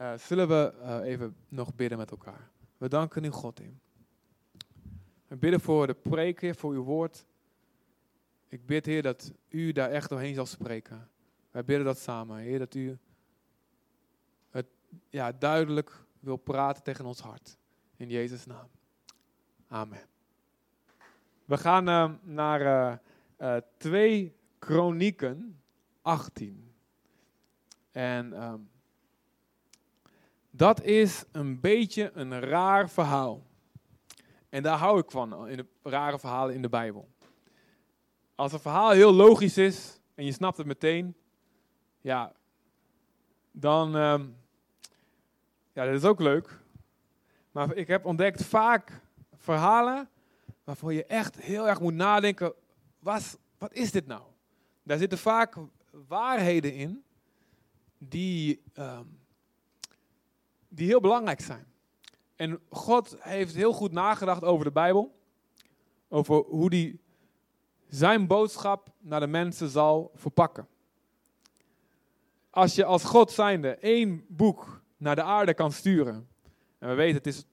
Uh, zullen we uh, even nog bidden met elkaar? We danken u, God, in. We bidden voor de preek, voor uw woord. Ik bid, Heer, dat u daar echt doorheen zal spreken. Wij bidden dat samen, Heer, dat u het ja, duidelijk wil praten tegen ons hart. In Jezus' naam. Amen. We gaan uh, naar uh, 2 Kronieken 18. En um, dat is een beetje een raar verhaal. En daar hou ik van, in de rare verhalen in de Bijbel. Als een verhaal heel logisch is en je snapt het meteen, ja, dan, um, ja, dat is ook leuk. Maar ik heb ontdekt vaak verhalen waarvoor je echt heel erg moet nadenken, wat, wat is dit nou? Daar zitten vaak waarheden in die, um, die heel belangrijk zijn. En God heeft heel goed nagedacht over de Bijbel. Over hoe hij zijn boodschap naar de mensen zal verpakken. Als je als God zijnde één boek naar de aarde kan sturen. En we weten, het is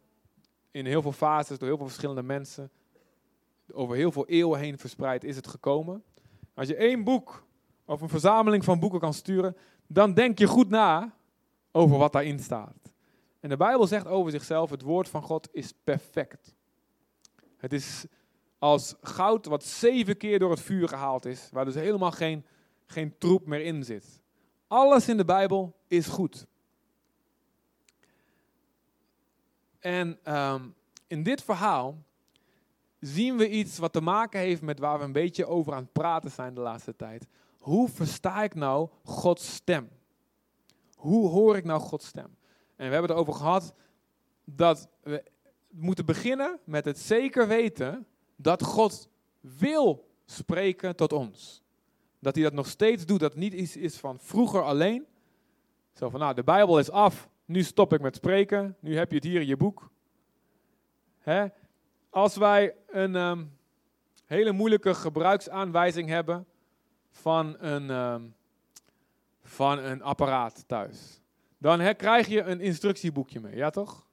in heel veel fases, door heel veel verschillende mensen, over heel veel eeuwen heen verspreid is het gekomen. Als je één boek of een verzameling van boeken kan sturen, dan denk je goed na over wat daarin staat. En de Bijbel zegt over zichzelf, het woord van God is perfect. Het is als goud wat zeven keer door het vuur gehaald is, waar dus helemaal geen, geen troep meer in zit. Alles in de Bijbel is goed. En um, in dit verhaal zien we iets wat te maken heeft met waar we een beetje over aan het praten zijn de laatste tijd. Hoe versta ik nou Gods stem? Hoe hoor ik nou Gods stem? En we hebben het erover gehad dat we moeten beginnen met het zeker weten dat God wil spreken tot ons. Dat hij dat nog steeds doet, dat niet iets is van vroeger alleen. Zo van, nou, de Bijbel is af, nu stop ik met spreken, nu heb je het hier in je boek. Hè? Als wij een um, hele moeilijke gebruiksaanwijzing hebben van een, um, van een apparaat thuis dan krijg je een instructieboekje mee, ja toch?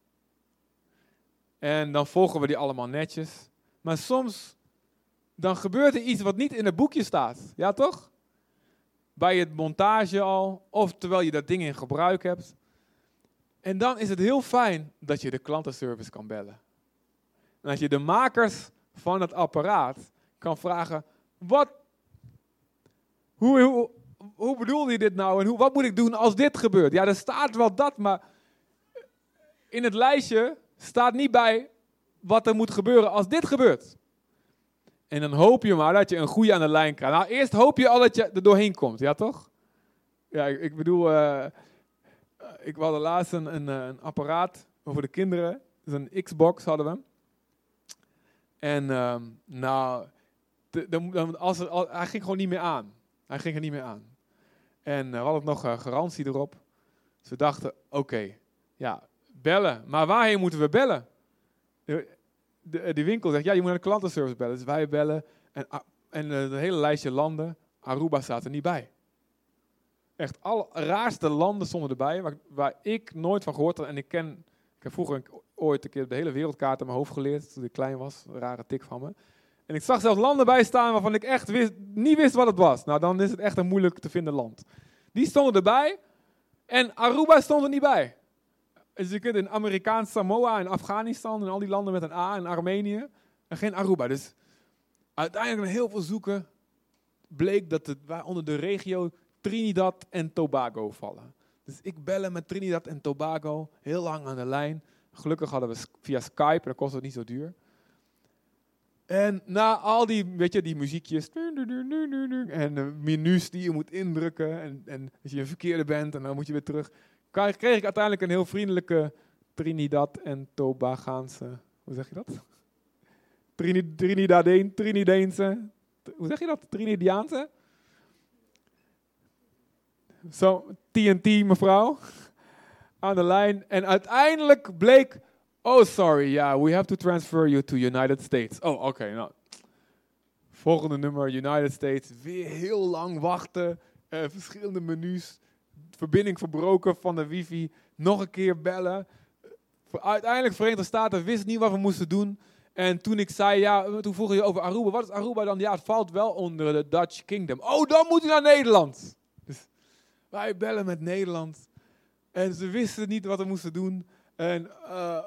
En dan volgen we die allemaal netjes. Maar soms, dan gebeurt er iets wat niet in het boekje staat, ja toch? Bij het montage al, of terwijl je dat ding in gebruik hebt. En dan is het heel fijn dat je de klantenservice kan bellen. En dat je de makers van het apparaat kan vragen, wat, hoe, hoe, hoe bedoelde je dit nou en hoe, wat moet ik doen als dit gebeurt? Ja, er staat wel dat, maar in het lijstje staat niet bij wat er moet gebeuren als dit gebeurt. En dan hoop je maar dat je een goede aan de lijn krijgt. Nou, eerst hoop je al dat je er doorheen komt, ja toch? Ja, ik, bedoel, uh, ik had laatst een, een, eh, een, apparaat voor de kinderen. Dus een Xbox hadden we. En uh, nou, de, de, als hij ging gewoon niet meer aan. Hij ging er niet meer aan. En uh, we hadden nog uh, garantie erop. Dus we dachten, oké, ja, bellen. Maar waarheen moeten we bellen? De, de, winkel zegt, ja, je moet naar de klantenservice bellen. Dus wij bellen en, en het hele lijstje landen, Aruba staat er niet bij. Echt alle raarste landen stonden erbij, waar, waar, ik nooit van gehoord had. En ik ken, ik heb vroeger ooit een keer de hele wereldkaart in mijn hoofd geleerd, toen ik klein was. Een rare tik van me. En ik zag zelfs landen bij staan waarvan ik echt niet wist wat het was. Nou, dan is het echt een moeilijk te vinden land. Die stonden erbij en Aruba stond er niet bij. Dus je kunt in Amerikaans Samoa en Afghanistan en al die landen met een A en Armenië en geen Aruba. Dus uiteindelijk na heel veel zoeken bleek dat het onder de regio Trinidad en Tobago vallen. Dus ik bellen met Trinidad en Tobago, heel lang aan de lijn. Gelukkig hadden we via Skype, dat kostte het niet zo duur. En na al die, weet je, die muziekjes en de menus die je moet indrukken en, en als je een verkeerde bent en dan moet je weer terug, kreeg ik uiteindelijk een heel vriendelijke Trinidad en Tobagaanse, hoe zeg je dat? Trini, Trinidadeen, Trinideense, hoe zeg je dat? Trinidiaanse? Zo, TNT mevrouw, aan de lijn. En uiteindelijk bleek Oh, sorry, yeah, we have to transfer you to United States. Oh, oké, nou. Volgende nummer, United States. Weer heel lang wachten. Uh, verschillende menus. verbinding verbroken van de wifi. Nog een keer bellen. Uiteindelijk Verenigde Staten wist niet wat we moesten doen. En toen ik zei, ja, toen vroeg je over Aruba. Wat is Aruba dan? Ja, het valt wel onder de Dutch Kingdom. Oh, dan moet u naar Nederland. Dus wij bellen met Nederland. En ze wisten niet wat we moesten doen. En uh,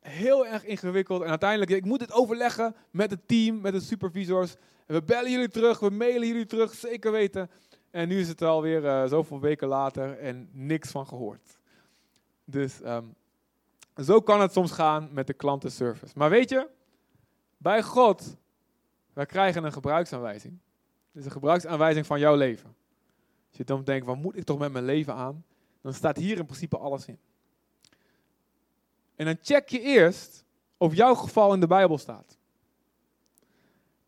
heel erg ingewikkeld. En uiteindelijk, ik moet dit overleggen met het team, met de supervisors. En we bellen jullie terug, we mailen jullie terug, zeker weten. En nu is het alweer uh, zoveel weken later en niks van gehoord. Dus um, zo kan het soms gaan met de klantenservice. Maar weet je, bij God, wij krijgen een gebruiksaanwijzing. Is een gebruiksaanwijzing van jouw leven. Als je dan denkt, wat moet ik toch met mijn leven aan? Dan staat hier in principe alles in. En dan check je eerst of jouw geval in de Bijbel staat.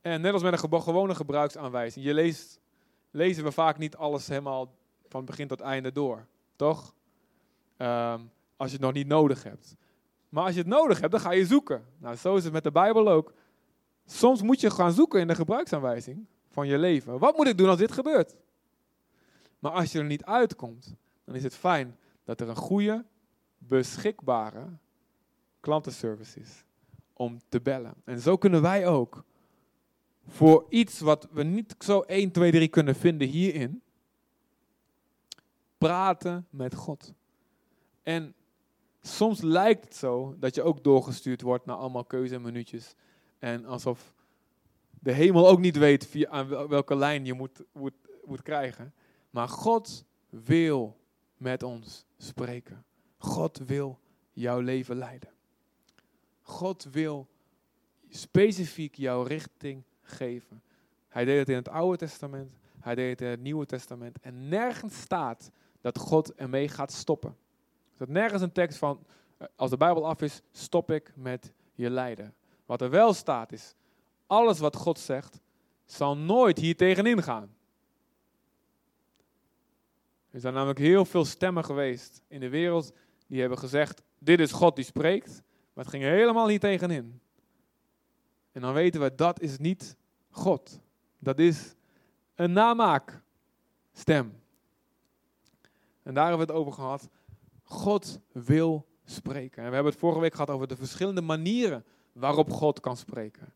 En net als met een gewone gebruiksaanwijzing, je leest, lezen we vaak niet alles helemaal van begin tot einde door, toch? Um, als je het nog niet nodig hebt. Maar als je het nodig hebt, dan ga je zoeken. Nou, zo is het met de Bijbel ook. Soms moet je gaan zoeken in de gebruiksaanwijzing van je leven. Wat moet ik doen als dit gebeurt? Maar als je er niet uitkomt, dan is het fijn dat er een goede, beschikbare klantenservice is om te bellen. En zo kunnen wij ook voor iets wat we niet zo 1, 2, 3 kunnen vinden hierin, praten met God. En soms lijkt het zo dat je ook doorgestuurd wordt naar allemaal keuze en minuutjes. En alsof de hemel ook niet weet via, aan welke lijn je moet, moet, moet krijgen. Maar God wil met ons spreken. God wil jouw leven leiden. God wil specifiek jouw richting geven. Hij deed het in het Oude Testament, hij deed het in het Nieuwe Testament. En nergens staat dat God ermee gaat stoppen. Er staat nergens een tekst van, eh, als de Bijbel af is, stop ik met je lijden. Wat er wel staat is, alles wat God zegt, zal nooit hier tegenin gaan. Er zijn namelijk heel veel stemmen geweest in de wereld die hebben gezegd, dit is God die spreekt. Het ging helemaal niet tegenin. En dan weten we, dat is niet God. Dat is een namaakstem. En daar hebben we het over gehad. God wil spreken. En we hebben het vorige week gehad over de verschillende manieren waarop God kan spreken.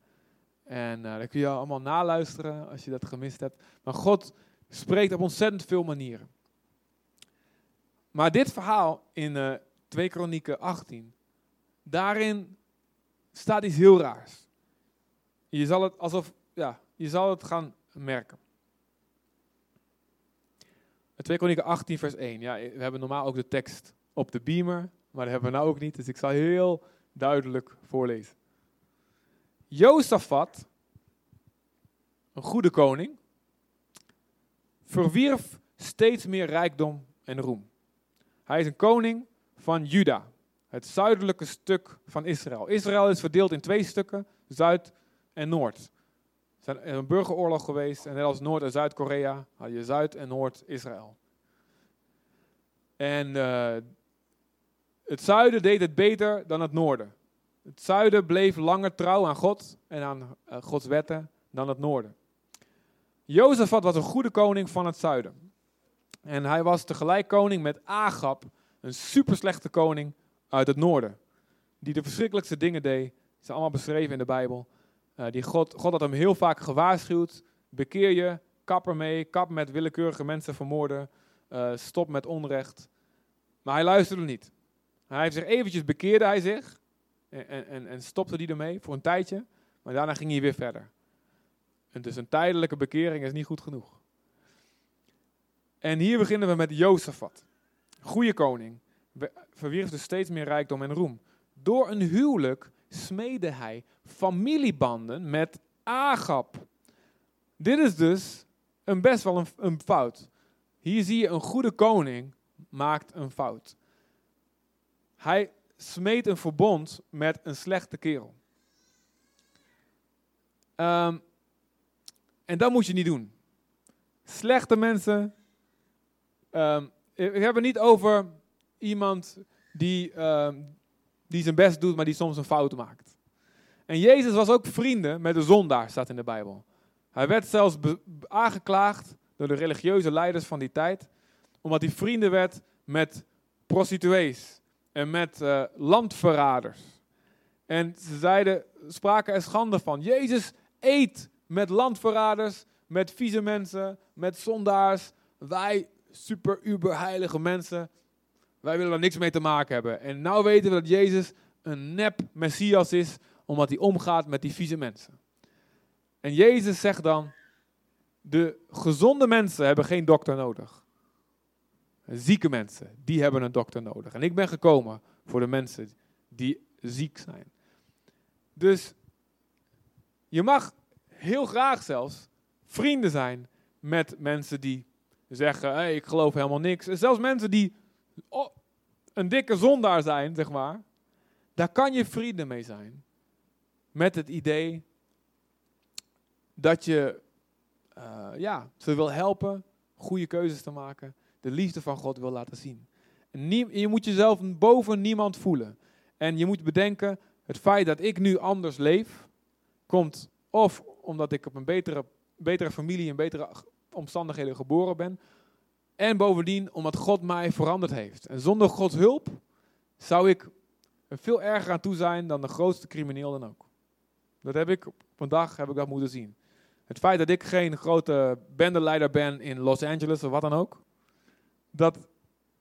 En uh, dat kun je allemaal naluisteren als je dat gemist hebt. Maar God spreekt op ontzettend veel manieren. Maar dit verhaal in uh, 2 Kronieken 18 daarin staat iets heel raars. Je zal het alsof, ja, je zal het gaan merken. 2 Kronieken 18 vers 1. Ja, we hebben normaal ook de tekst op de beamer, maar dat hebben we nou ook niet, dus ik zal heel duidelijk voorlezen. Jozefat, een goede koning, verwierf steeds meer rijkdom en roem. Hij is een koning van Juda het zuidelijke stuk van Israël. Israël is verdeeld in twee stukken, Zuid en Noord. Er is een burgeroorlog geweest en net als Noord- en Zuid-Korea had je Zuid- en Noord-Israël. En uh, het zuiden deed het beter dan het noorden. Het zuiden bleef langer trouw aan God en aan uh, Gods wetten dan het noorden. Jozefat was een goede koning van het zuiden. En hij was tegelijk koning met Agab, een super slechte koning uit het noorden. Die de verschrikkelijkste dingen deed. Ze allemaal beschreven in de Bijbel. Uh, die God, God had hem heel vaak gewaarschuwd. Bekeer je, kap ermee, kap met willekeurige mensen vermoorden. Uh, stop met onrecht. Maar hij luisterde niet. Hij heeft zich eventjes bekeerde hij zich. En, en, en stopte die ermee voor een tijdje. Maar daarna ging hij weer verder. En dus een tijdelijke bekering is niet goed genoeg. En hier beginnen we met Jozefat. Goede koning verwierf dus steeds meer rijkdom en roem. Door een huwelijk smeedde hij familiebanden met Agap. Dit is dus een best wel een, een fout. Hier zie je een goede koning maakt een fout. Hij smeet een verbond met een slechte kerel. Um, en dat moet je niet doen. Slechte mensen. Um, ik heb het niet over iemand die, uh, die zijn best doet, maar die soms een fout maakt. En Jezus was ook vrienden met de zondaar, staat in de Bijbel. Hij werd zelfs aangeklaagd door de religieuze leiders van die tijd, omdat hij vrienden werd met prostituees en met uh, landverraders. En ze zeiden, spraken er schande van. Jezus eet met landverraders, met vieze mensen, met zondaars. Wij, super, uber heilige mensen, wij willen er niks mee te maken hebben. En nou weten we dat Jezus een nep Messias is, omdat hij omgaat met die vieze mensen. En Jezus zegt dan, de gezonde mensen hebben geen dokter nodig. Zieke mensen, die hebben een dokter nodig. En ik ben gekomen voor de mensen die ziek zijn. Dus je mag heel graag zelfs vrienden zijn met mensen die zeggen, ik geloof helemaal niks. En zelfs mensen die een dikke zondaar zijn, zeg maar. Daar kan je vrienden mee zijn. Met het idee dat je uh, ja, ze wil helpen goede keuzes te maken. De liefde van God wil laten zien. En je moet jezelf boven niemand voelen. En je moet bedenken, het feit dat ik nu anders leef, komt of omdat ik op een betere, betere familie en betere omstandigheden geboren ben. En bovendien omdat God mij veranderd heeft. En zonder Gods hulp zou ik er veel erger aan toe zijn dan de grootste crimineel dan ook. Dat heb ik dag heb ik dat moeten zien. Het feit dat ik geen grote bendeleider ben in Los Angeles of wat dan ook. Dat,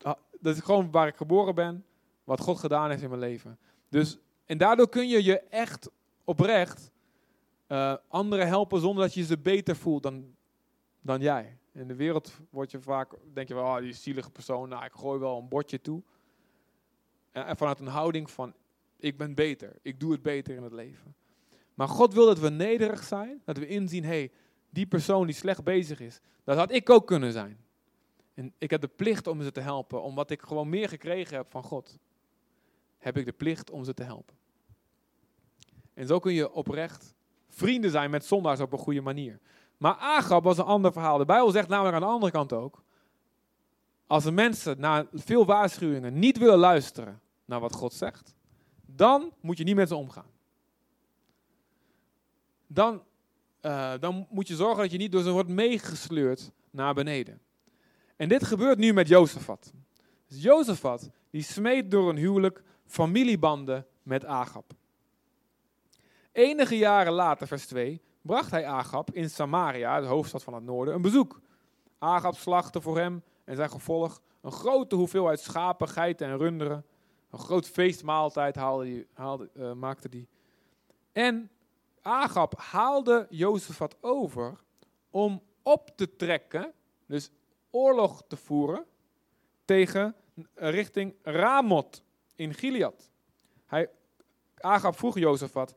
ah, dat is gewoon waar ik geboren ben. Wat God gedaan heeft in mijn leven. Dus, en daardoor kun je je echt oprecht uh, anderen helpen zonder dat je ze beter voelt dan, dan jij. In de wereld word je vaak, denk je wel, oh, die zielige persoon, nou, ik gooi wel een bordje toe. En vanuit een houding van, ik ben beter, ik doe het beter in het leven. Maar God wil dat we nederig zijn, dat we inzien, hey, die persoon die slecht bezig is, dat had ik ook kunnen zijn. En ik heb de plicht om ze te helpen, omdat ik gewoon meer gekregen heb van God. Heb ik de plicht om ze te helpen. En zo kun je oprecht vrienden zijn met zondaars op een goede manier. Maar Agab was een ander verhaal. De Bijbel zegt namelijk aan de andere kant ook. Als de mensen na veel waarschuwingen niet willen luisteren naar wat God zegt, dan moet je niet met ze omgaan. Dan, uh, dan moet je zorgen dat je niet door ze wordt meegesleurd naar beneden. En dit gebeurt nu met Jozefat. Dus Jozefat, die smeet door een huwelijk familiebanden met Agab. Enige jaren later, vers 2, bracht hij Agab in Samaria, de hoofdstad van het noorden, een bezoek. Agab slachtte voor hem en zijn gevolg een grote hoeveelheid schapen, geiten en runderen. Een groot feestmaaltijd haalde die, haalde, uh, maakte hij. En Agab haalde Jozefat over om op te trekken, dus oorlog te voeren, tegen eh, richting Ramot in Gilead. Hij, Agab vroeg Jozefat,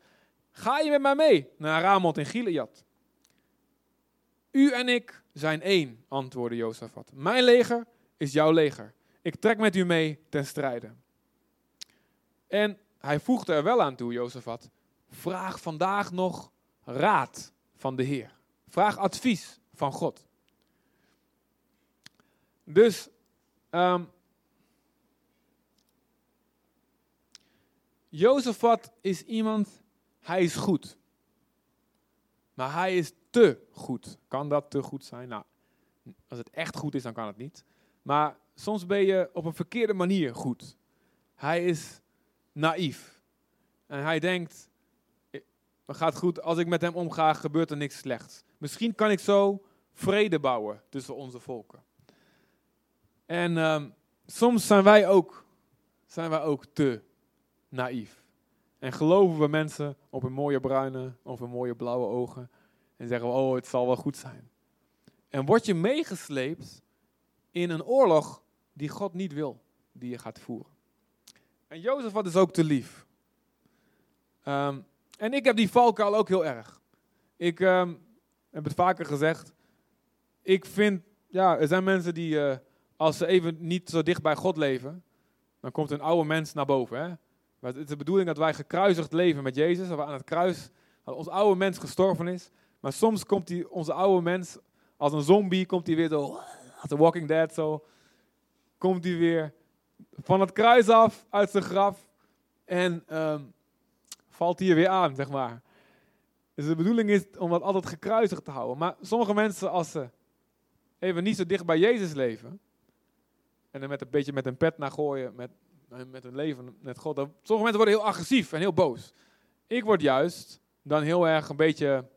Ga je met mij mee naar Ramot in Gilead? U en ik zijn één, antwoordde Jozefat. Mijn leger is jouw leger. Ik trek met u mee ten strijde. En hij voegde er wel aan toe, Jozefat. Vraag vandaag nog raad van de Heer. Vraag advies van God. Dus um, Jozefat is iemand hij is goed. Maar hij is te goed. Kan dat te goed zijn? Nou, als het echt goed is, dan kan het niet. Maar soms ben je op een verkeerde manier goed. Hij is naïef. En hij denkt, het gaat goed, als ik met hem omga, gebeurt er niks slechts. Misschien kan ik zo vrede bouwen tussen onze volken. En um, soms zijn wij ook, zijn wij ook te naïef. En geloven we mensen op hun mooie bruine of hun mooie blauwe ogen. En zeggen we, oh, het zal wel goed zijn. En word je meegesleept in een oorlog die God niet wil, die je gaat voeren. En Jozef was dus ook te lief. Um, en ik heb die valkuil ook heel erg. Ik um, heb het vaker gezegd. Ik vind, ja, er zijn mensen die, uh, als ze even niet zo dicht bij God leven, dan komt een oude mens naar boven. Hè? Het is de bedoeling dat wij gekruisigd leven met Jezus. Dat we aan het kruis, dat ons oude mens gestorven is. Maar soms komt die, onze oude mens, als een zombie, komt hij weer zo, als The Walking Dead zo, komt hij weer van het kruis af, uit zijn graf. En um, valt hier weer aan, zeg maar. Dus de bedoeling is om dat altijd gekruisigd te houden. Maar sommige mensen, als ze even niet zo dicht bij Jezus leven, en er met een beetje met een pet naar gooien, met, met hun leven met God. Sommige mensen worden heel agressief en heel boos. Ik word juist dan heel erg een beetje,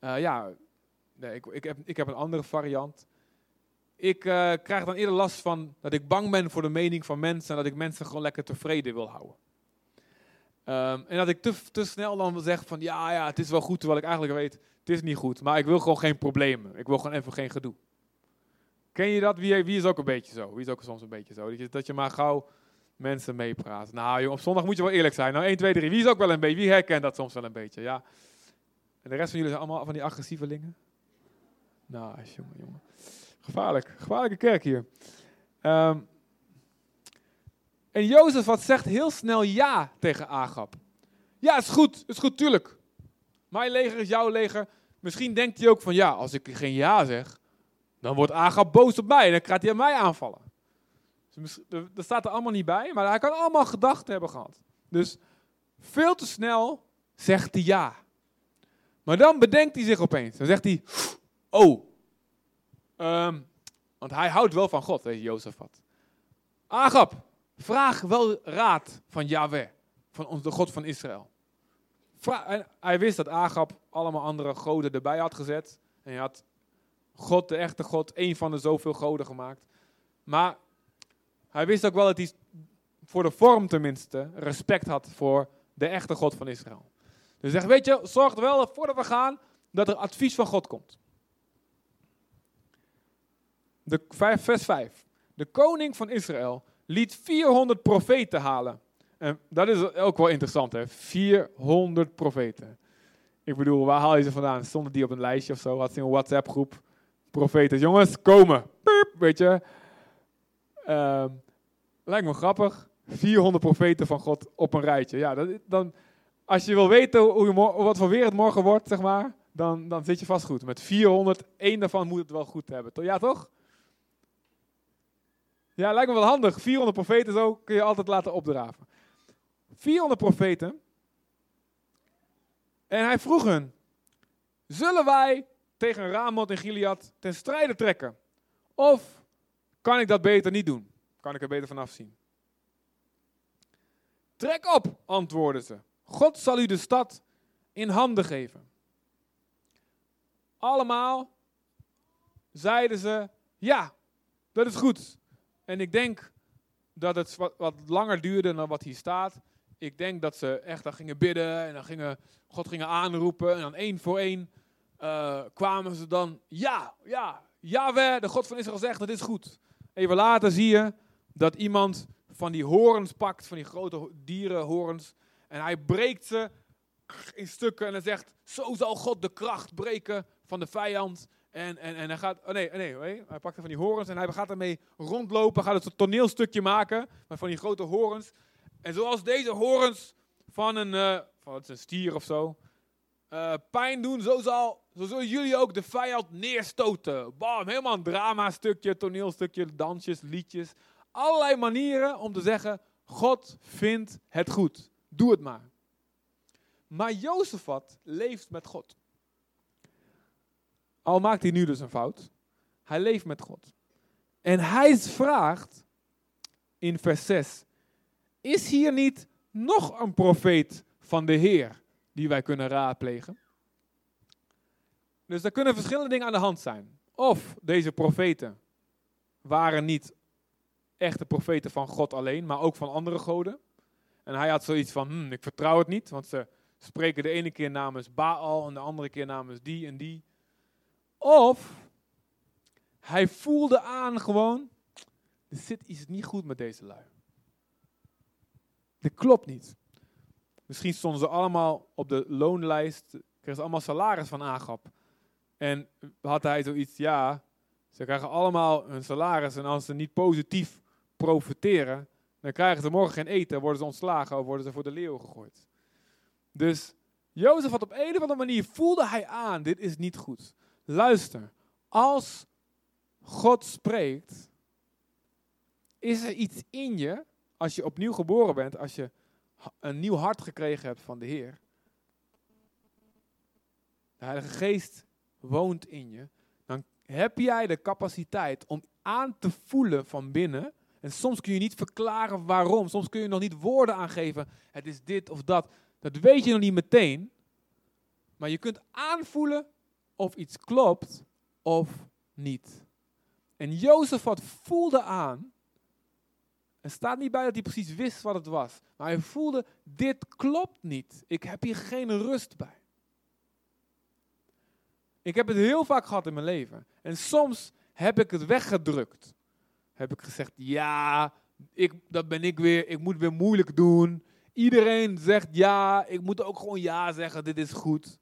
uh, ja, nee, ik, ik, heb, ik heb een andere variant. Ik uh, krijg dan eerder last van dat ik bang ben voor de mening van mensen en dat ik mensen gewoon lekker tevreden wil houden. Um, en dat ik te, te snel dan wil zeggen van ja, ja, het is wel goed, terwijl ik eigenlijk weet, het is niet goed. Maar ik wil gewoon geen problemen. Ik wil gewoon even geen gedoe. Ken je dat? Wie, wie is ook een beetje zo? Wie is ook soms een beetje zo? Dat je, dat je maar gauw mensen meepraat. Nou, op zondag moet je wel eerlijk zijn. Nou, 1, 2, 3. Wie is ook wel een beetje? Wie herkent dat soms wel een beetje? Ja. En de rest van jullie zijn allemaal van die agressievelingen? Nou, jongen, jongen. Gevaarlijk. Gevaarlijke kerk hier. Um, en Jozef wat zegt heel snel ja tegen Agab. Ja, is goed, is goed, tuurlijk. Mijn leger is jouw leger. Misschien denkt hij ook van ja, als ik geen ja zeg, dan wordt Agab boos op mij en dan gaat hij mij aanvallen. Dus dat staat er allemaal niet bij, maar hij kan allemaal gedachten hebben gehad. Dus veel te snel zegt hij ja. Maar dan bedenkt hij zich opeens. Dan zegt hij, oh, um, want hij houdt wel van God, deze Jozefat. Agab, vraag wel raad van Yahweh, van de God van Israël. Vraag, hij wist dat Agab allemaal andere goden erbij had gezet. En hij had God, de echte God, één van de zoveel goden gemaakt. Maar hij wist ook wel dat hij voor de vorm tenminste respect had voor de echte God van Israël. Dus zegt, weet je, zorg er wel voordat we gaan dat er advies van God komt. De, vers 5. De koning van Israël liet 400 profeten halen. En dat is ook wel interessant, hè? 400 profeten. Ik bedoel, waar haal je ze vandaan? Stonden die op een lijstje of zo? Had ze een WhatsApp-groep? Profeten, jongens, komen. weet je. Um, lijkt me grappig. 400 profeten van God op een rijtje. Ja, dan, als je wil weten hoe wat voor weer het morgen wordt, zeg maar, dan, dan zit je vast goed. Met 400, één daarvan moet het wel goed hebben. Ja, toch? Ja, lijkt me wel handig. 400 profeten zo kun je altijd laten opdraven. 400 profeten. En hij vroeg hun, zullen wij tegen Ramot en Gilead ten strijde trekken? Of kan ik dat beter niet doen? Kan ik er beter vanaf zien? Trek op, antwoordden ze. God zal u de stad in handen geven. Allemaal zeiden ze, ja, dat is goed. En ik denk dat het wat, langer duurde dan wat hier staat. Ik denk dat ze echt dan gingen bidden en dan gingen, God gingen aanroepen. En dan één voor één uh, kwamen ze dan, ja, ja, Yahweh, de God van Israël zegt, dat is goed. Even later zie je dat iemand van die horens pakt, van die grote dierenhorens. En hij breekt ze in stukken en hij zegt, zo zal God de kracht breken van de vijand. En, en, en hij gaat, oh nee, nee, nee, hij pakt van die horens en hij gaat ermee rondlopen, gaat het een toneelstukje maken met van die grote horens. En zoals deze horens van een, uh, van het een stier of zo, uh, pijn doen, zo, zal, zo zullen jullie ook de vijand neerstoten. Bam, helemaal een drama-stukje, toneelstukje, dansjes, liedjes. Allerlei manieren om te zeggen, God vindt het goed. Doe het maar. Maar Jozefat leeft met God. Al maakt hij nu dus een fout. Hij leeft met God. En hij vraagt in vers 6: Is hier niet nog een profeet van de Heer die wij kunnen raadplegen? Dus er kunnen verschillende dingen aan de hand zijn. Of deze profeten waren niet echte profeten van God alleen, maar ook van andere goden. En hij had zoiets van: hm, ik vertrouw het niet, want ze spreken de ene keer namens Baal en de andere keer namens die en die. Of hij voelde aan gewoon, er zit iets niet goed met deze lui. Dit klopt niet. Misschien stonden ze allemaal op de loonlijst, kregen ze allemaal salaris van Agap. En had hij zoiets, ja, ze krijgen allemaal hun salaris en als ze niet positief profiteren, dan krijgen ze morgen geen eten, worden ze ontslagen of worden ze voor de leeuw gegooid. Dus Jozef had op een of andere manier, voelde hij aan, dit is niet goed. Luister, als God spreekt, is er iets in je, als je opnieuw geboren bent, als je een nieuw hart gekregen hebt van de Heer. De Heilige Geest woont in je. Dan heb jij de capaciteit om aan te voelen van binnen. En soms kun je niet verklaren waarom. Soms kun je nog niet woorden aangeven. Het is dit of dat. Dat weet je nog niet meteen. Maar je kunt aanvoelen of iets klopt of niet. En Jozef voelde aan. Er staat niet bij dat hij precies wist wat het was. Maar hij voelde, dit klopt niet. Ik heb hier geen rust bij. Ik heb het heel vaak gehad in mijn leven. En soms heb ik het weggedrukt. Heb ik gezegd, ja, ik, dat ben ik weer. Ik moet weer moeilijk doen. Iedereen zegt ja. Ik moet ook gewoon ja zeggen. Dit is goed.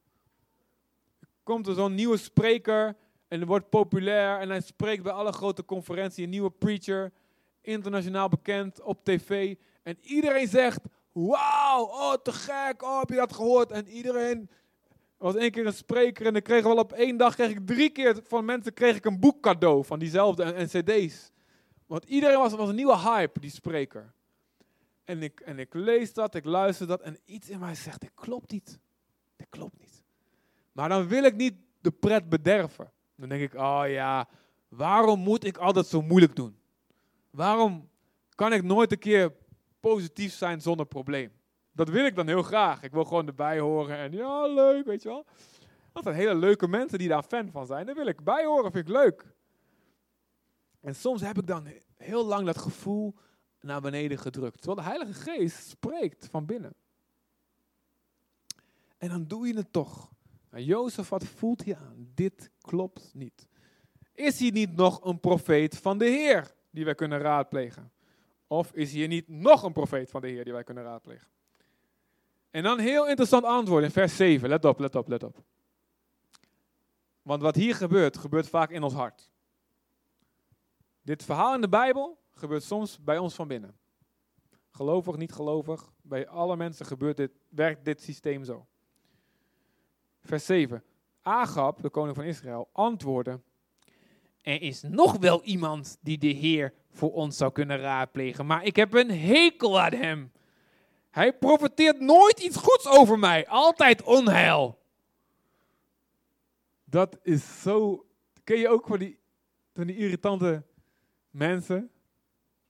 Komt er zo'n nieuwe spreker en wordt populair en hij spreekt bij alle grote conferenties. Een nieuwe preacher, internationaal bekend op tv. En iedereen zegt, wauw, oh te gek, oh heb je dat gehoord? En iedereen was één keer een spreker en dan kreeg wel op één dag kreeg ik drie keer van mensen kreeg ik een boek cadeau van diezelfde en, cd's. Want iedereen was, was een nieuwe hype, die spreker. En ik, en ik lees dat, ik luister dat en iets in mij zegt, dit klopt niet. Dit klopt niet. Maar dan wil ik niet de pret bederven. Dan denk ik, oh ja, waarom moet ik altijd zo moeilijk doen? Waarom kan ik nooit een keer positief zijn zonder probleem? Dat wil ik dan heel graag. Ik wil gewoon erbij horen en ja, leuk, weet je wel. Dat zijn hele leuke mensen die daar fan van zijn. Daar wil ik bij horen, vind ik leuk. En soms heb ik dan heel lang dat gevoel naar beneden gedrukt. Terwijl de Heilige Geest spreekt van binnen. En dan doe je het toch. En Jozef, wat voelt hij aan? Dit klopt niet. Is hij niet nog een profeet van de Heer die wij kunnen raadplegen? Of is hier niet nog een profeet van de Heer die wij kunnen raadplegen? En dan heel interessant antwoord in vers 7. Let op, let op, let op. Want wat hier gebeurt, gebeurt vaak in ons hart. Dit verhaal in de Bijbel gebeurt soms bij ons van binnen. Gelovig, niet gelovig, bij alle mensen gebeurt dit, werkt dit systeem zo. Vers 7. Agab, de koning van Israël, antwoordde: Er is nog wel iemand die de Heer voor ons zou kunnen raadplegen, maar ik heb een hekel aan hem. Hij profiteert nooit iets goeds over mij, altijd onheil. Dat is zo. Ken je ook van die, van die irritante mensen?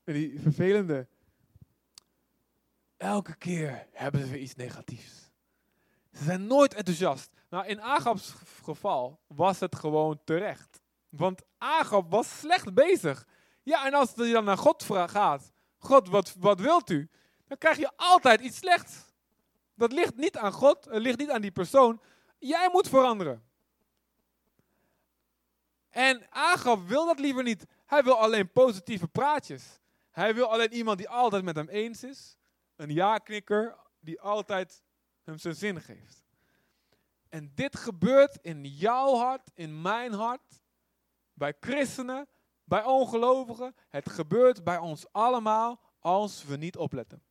En die vervelende. Elke keer hebben ze iets negatiefs. Ze zijn nooit enthousiast. Nou, in Agabs geval was het gewoon terecht. Want Agab was slecht bezig. Ja, en als hij dan naar God gaat. God, wat, wat wilt u? Dan krijg je altijd iets slechts. Dat ligt niet aan God, het ligt niet aan die persoon. Jij moet veranderen. En Agab wil dat liever niet. Hij wil alleen positieve praatjes. Hij wil alleen iemand die altijd met hem eens is. Een ja-knikker die altijd hem zijn zin geeft. En dit gebeurt in jouw hart, in mijn hart, bij christenen, bij ongelovigen. Het gebeurt bij ons allemaal als we niet opletten.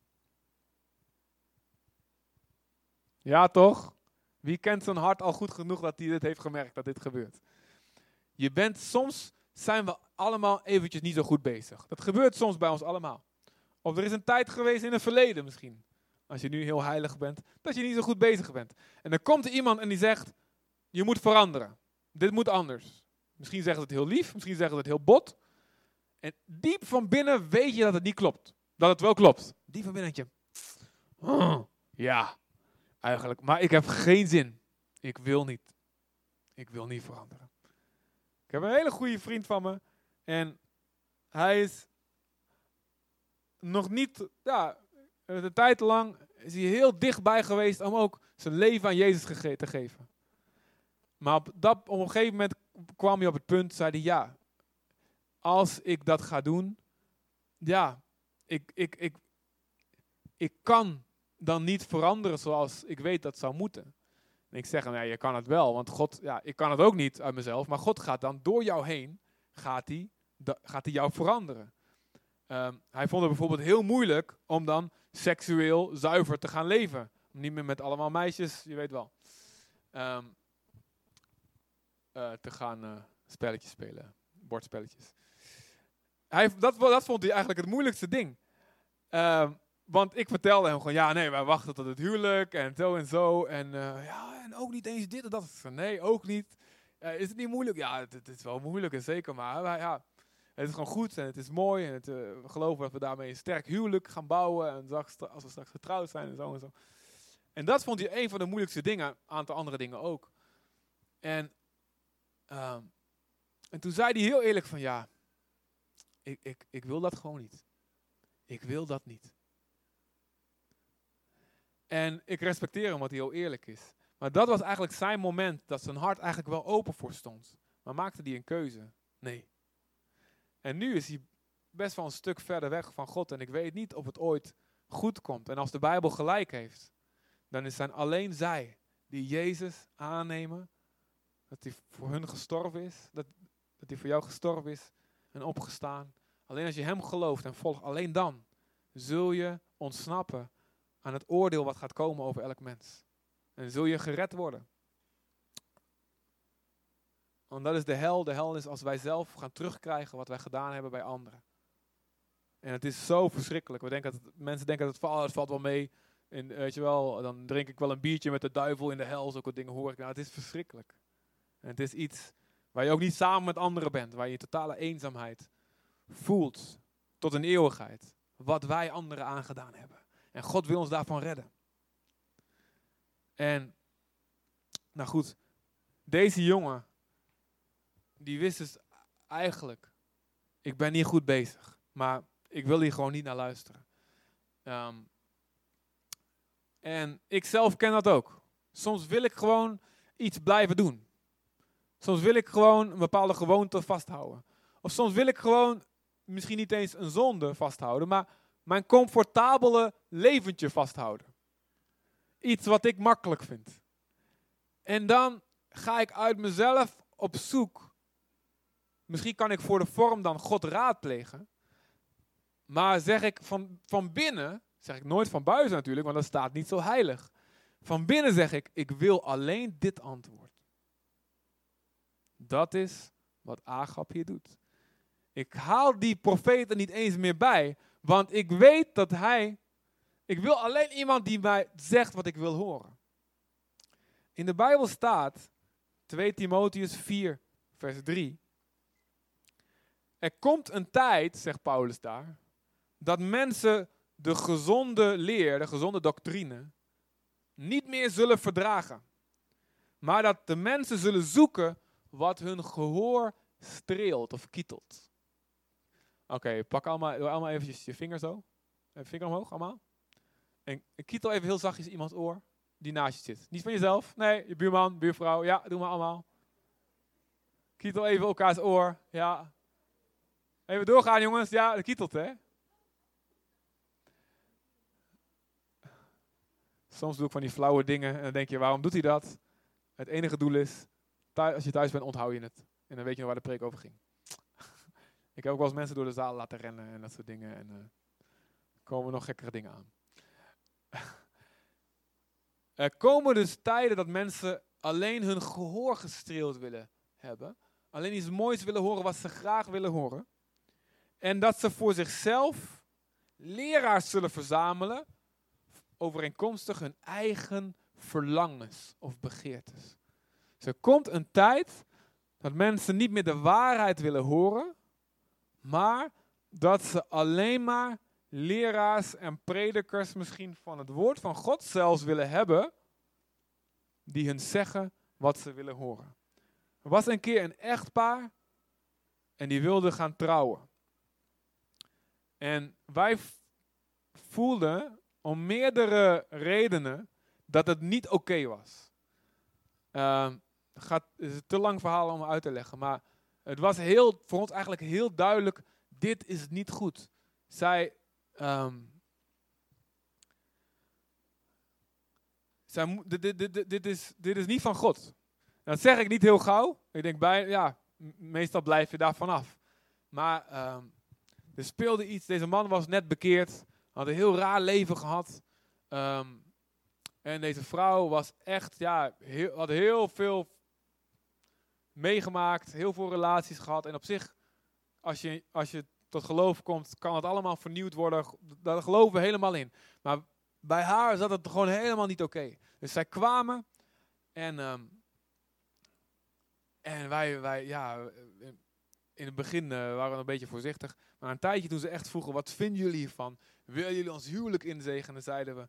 Ja, toch? Wie kent zijn hart al goed genoeg dat hij dit heeft gemerkt, dat dit gebeurt? Je bent soms, zijn we allemaal eventjes niet zo goed bezig. Dat gebeurt soms bij ons allemaal. Of er is een tijd geweest in het verleden misschien als je nu heel heilig bent, dat je niet zo goed bezig bent. En dan komt er iemand en die zegt, je moet veranderen. Dit moet anders. Misschien zeggen ze het heel lief, misschien zeggen ze het heel bot. En diep van binnen weet je dat het niet klopt. Dat het wel klopt. Diep van binnen denk je, oh, ja, eigenlijk. Maar ik heb geen zin. Ik wil niet. Ik wil niet veranderen. Ik heb een hele goede vriend van me. En hij is nog niet, ja, een tijd lang is hij heel dichtbij geweest om ook zijn leven aan Jezus te geven. Maar op, dat, op een gegeven moment kwam hij op het punt, zei hij ja, als ik dat ga doen, ja, ik, ik, ik, ik kan dan niet veranderen zoals ik weet dat zou moeten. En ik zeg hem, je kan het wel, want God, ja, ik kan het ook niet uit mezelf, maar God gaat dan door jou heen, gaat hij, gaat hij jou veranderen. Ehm, hij vond het bijvoorbeeld heel moeilijk om dan seksueel zuiver te gaan leven. Niet meer met allemaal meisjes, je weet wel. Ehm, eh, te gaan uh, spelletjes spelen, bordspelletjes. Hij, dat, dat vond hij eigenlijk het moeilijkste ding. Ehm, want ik vertelde hem gewoon, ja, nee, wij wachten tot het huwelijk en zo en zo. En uh, ja, en ook niet eens dit en dat. Nee, ook niet. is het niet moeilijk? Ja, het, is wel moeilijk, zeker. Maar ja, Het is gewoon goed en het is mooi. En het, eh, we geloven dat we daarmee een sterk huwelijk gaan bouwen. En als we straks getrouwd zijn en zo en zo. En dat vond hij een van de moeilijkste dingen. Een aantal andere dingen ook. En, ehm, en toen zei hij heel eerlijk van ja, ik, ik, ik wil dat gewoon niet. Ik wil dat niet. En ik respecteer hem wat hij heel eerlijk is. Maar dat was eigenlijk zijn moment dat zijn hart eigenlijk wel open voor stond. Maar maakte hij een keuze? Nee. En nu is hij best wel een stuk verder weg van God. En ik weet niet of het ooit goed komt. En als de Bijbel gelijk heeft, dan zijn alleen zij die Jezus aannemen. Dat hij voor hun gestorven is. Dat, dat hij voor jou gestorven is en opgestaan. Alleen als je hem gelooft en volgt, alleen dan zul je ontsnappen aan het oordeel wat gaat komen over elk mens. En zul je gered worden. Want dat is de hel. De hel is als wij zelf gaan terugkrijgen wat wij gedaan hebben bij anderen. En het is zo verschrikkelijk. We denken dat, mensen denken dat het valt, het valt wel mee. En weet je wel, dan drink ik wel een biertje met de duivel in de hel. Zulke dingen hoor ik. Nou, het is verschrikkelijk. En het is iets waar je ook niet samen met anderen bent. Waar je totale eenzaamheid voelt. Tot een eeuwigheid. Wat wij anderen aangedaan hebben. En God wil ons daarvan redden. En, nou goed, deze jongen, die wist dus eigenlijk, ik ben niet goed bezig, maar ik wil hier gewoon niet naar luisteren. Ehm, en ik zelf ken dat ook. Soms wil ik gewoon iets blijven doen. Soms wil ik gewoon een bepaalde gewoonte vasthouden. Of soms wil ik gewoon misschien niet eens een zonde vasthouden, maar mijn comfortabele leventje vasthouden. Iets wat ik makkelijk vind. En dan ga ik uit mezelf op zoek. Misschien kan ik voor de vorm dan God raadplegen. Maar zeg ik van, van binnen, zeg ik nooit van buiten natuurlijk, want dat staat niet zo heilig. Van binnen zeg ik, ik wil alleen dit antwoord. Dat is wat Agap hier doet. Ik haal die profeten niet eens meer bij, want ik weet dat hij, ik wil alleen iemand die mij zegt wat ik wil horen. In de Bijbel staat, 2 Timotheus 4, vers 3. Er komt een tijd, zegt Paulus daar, dat mensen de gezonde leer, de gezonde doctrine, niet meer zullen verdragen. Maar dat de mensen zullen zoeken wat hun gehoor streelt of kietelt. Oké, pak allemaal, doe allemaal eventjes je vinger zo. Even vinger omhoog, allemaal. En kietel even heel zachtjes iemands oor die naast je zit. Niet van jezelf, nee, je buurman, buurvrouw. Ja, doe maar allemaal. Kietel even elkaars oor, ja. Even doorgaan jongens, ja, dat kietelt hè. Soms doe ik van die flauwe dingen en dan denk je, waarom doet hij dat? Het enige doel is, als je thuis bent, onthoud je het. En dan weet je nog waar de preek over ging. Ik heb ook wel eens mensen door de zaal laten rennen en dat soort dingen. En uh, komen nog gekkere dingen aan. er komen dus tijden dat mensen alleen hun gehoor gestreeld willen hebben. Alleen iets moois willen horen wat ze graag willen horen. En dat ze voor zichzelf leraars zullen verzamelen overeenkomstig hun eigen verlangens of begeertes. Er komt een tijd dat mensen niet meer de waarheid willen horen, maar dat ze alleen maar leraars en predikers misschien van het woord van God zelfs willen hebben, die hun zeggen wat ze willen horen. Er was een keer een echtpaar en die wilde gaan trouwen. En wij voelden om meerdere redenen dat het niet oké was. Uh, het is te lang verhaal om uit te leggen, maar het was heel, voor ons eigenlijk heel duidelijk, dit is niet goed. Zij, um, zij dit, dit, dit, is, dit is niet van God. Dat zeg ik niet heel gauw. Ik denk bij, ja, meestal blijf je daar vanaf. Maar um, er speelde iets. Deze man was net bekeerd. Had een heel raar leven gehad. Um, en deze vrouw was echt, ja, heel, had heel veel meegemaakt, heel veel relaties gehad. En op zich, als je, als je tot geloof komt, kan het allemaal vernieuwd worden. Daar geloven we helemaal in. Maar bij haar zat het gewoon helemaal niet oké. Dus zij kwamen en, um, en wij, wij, ja, in het begin eh, waren we een beetje voorzichtig. Maar een tijdje toen ze echt vroegen, wat vinden jullie hiervan? Willen jullie ons huwelijk inzegenen? Zeiden we,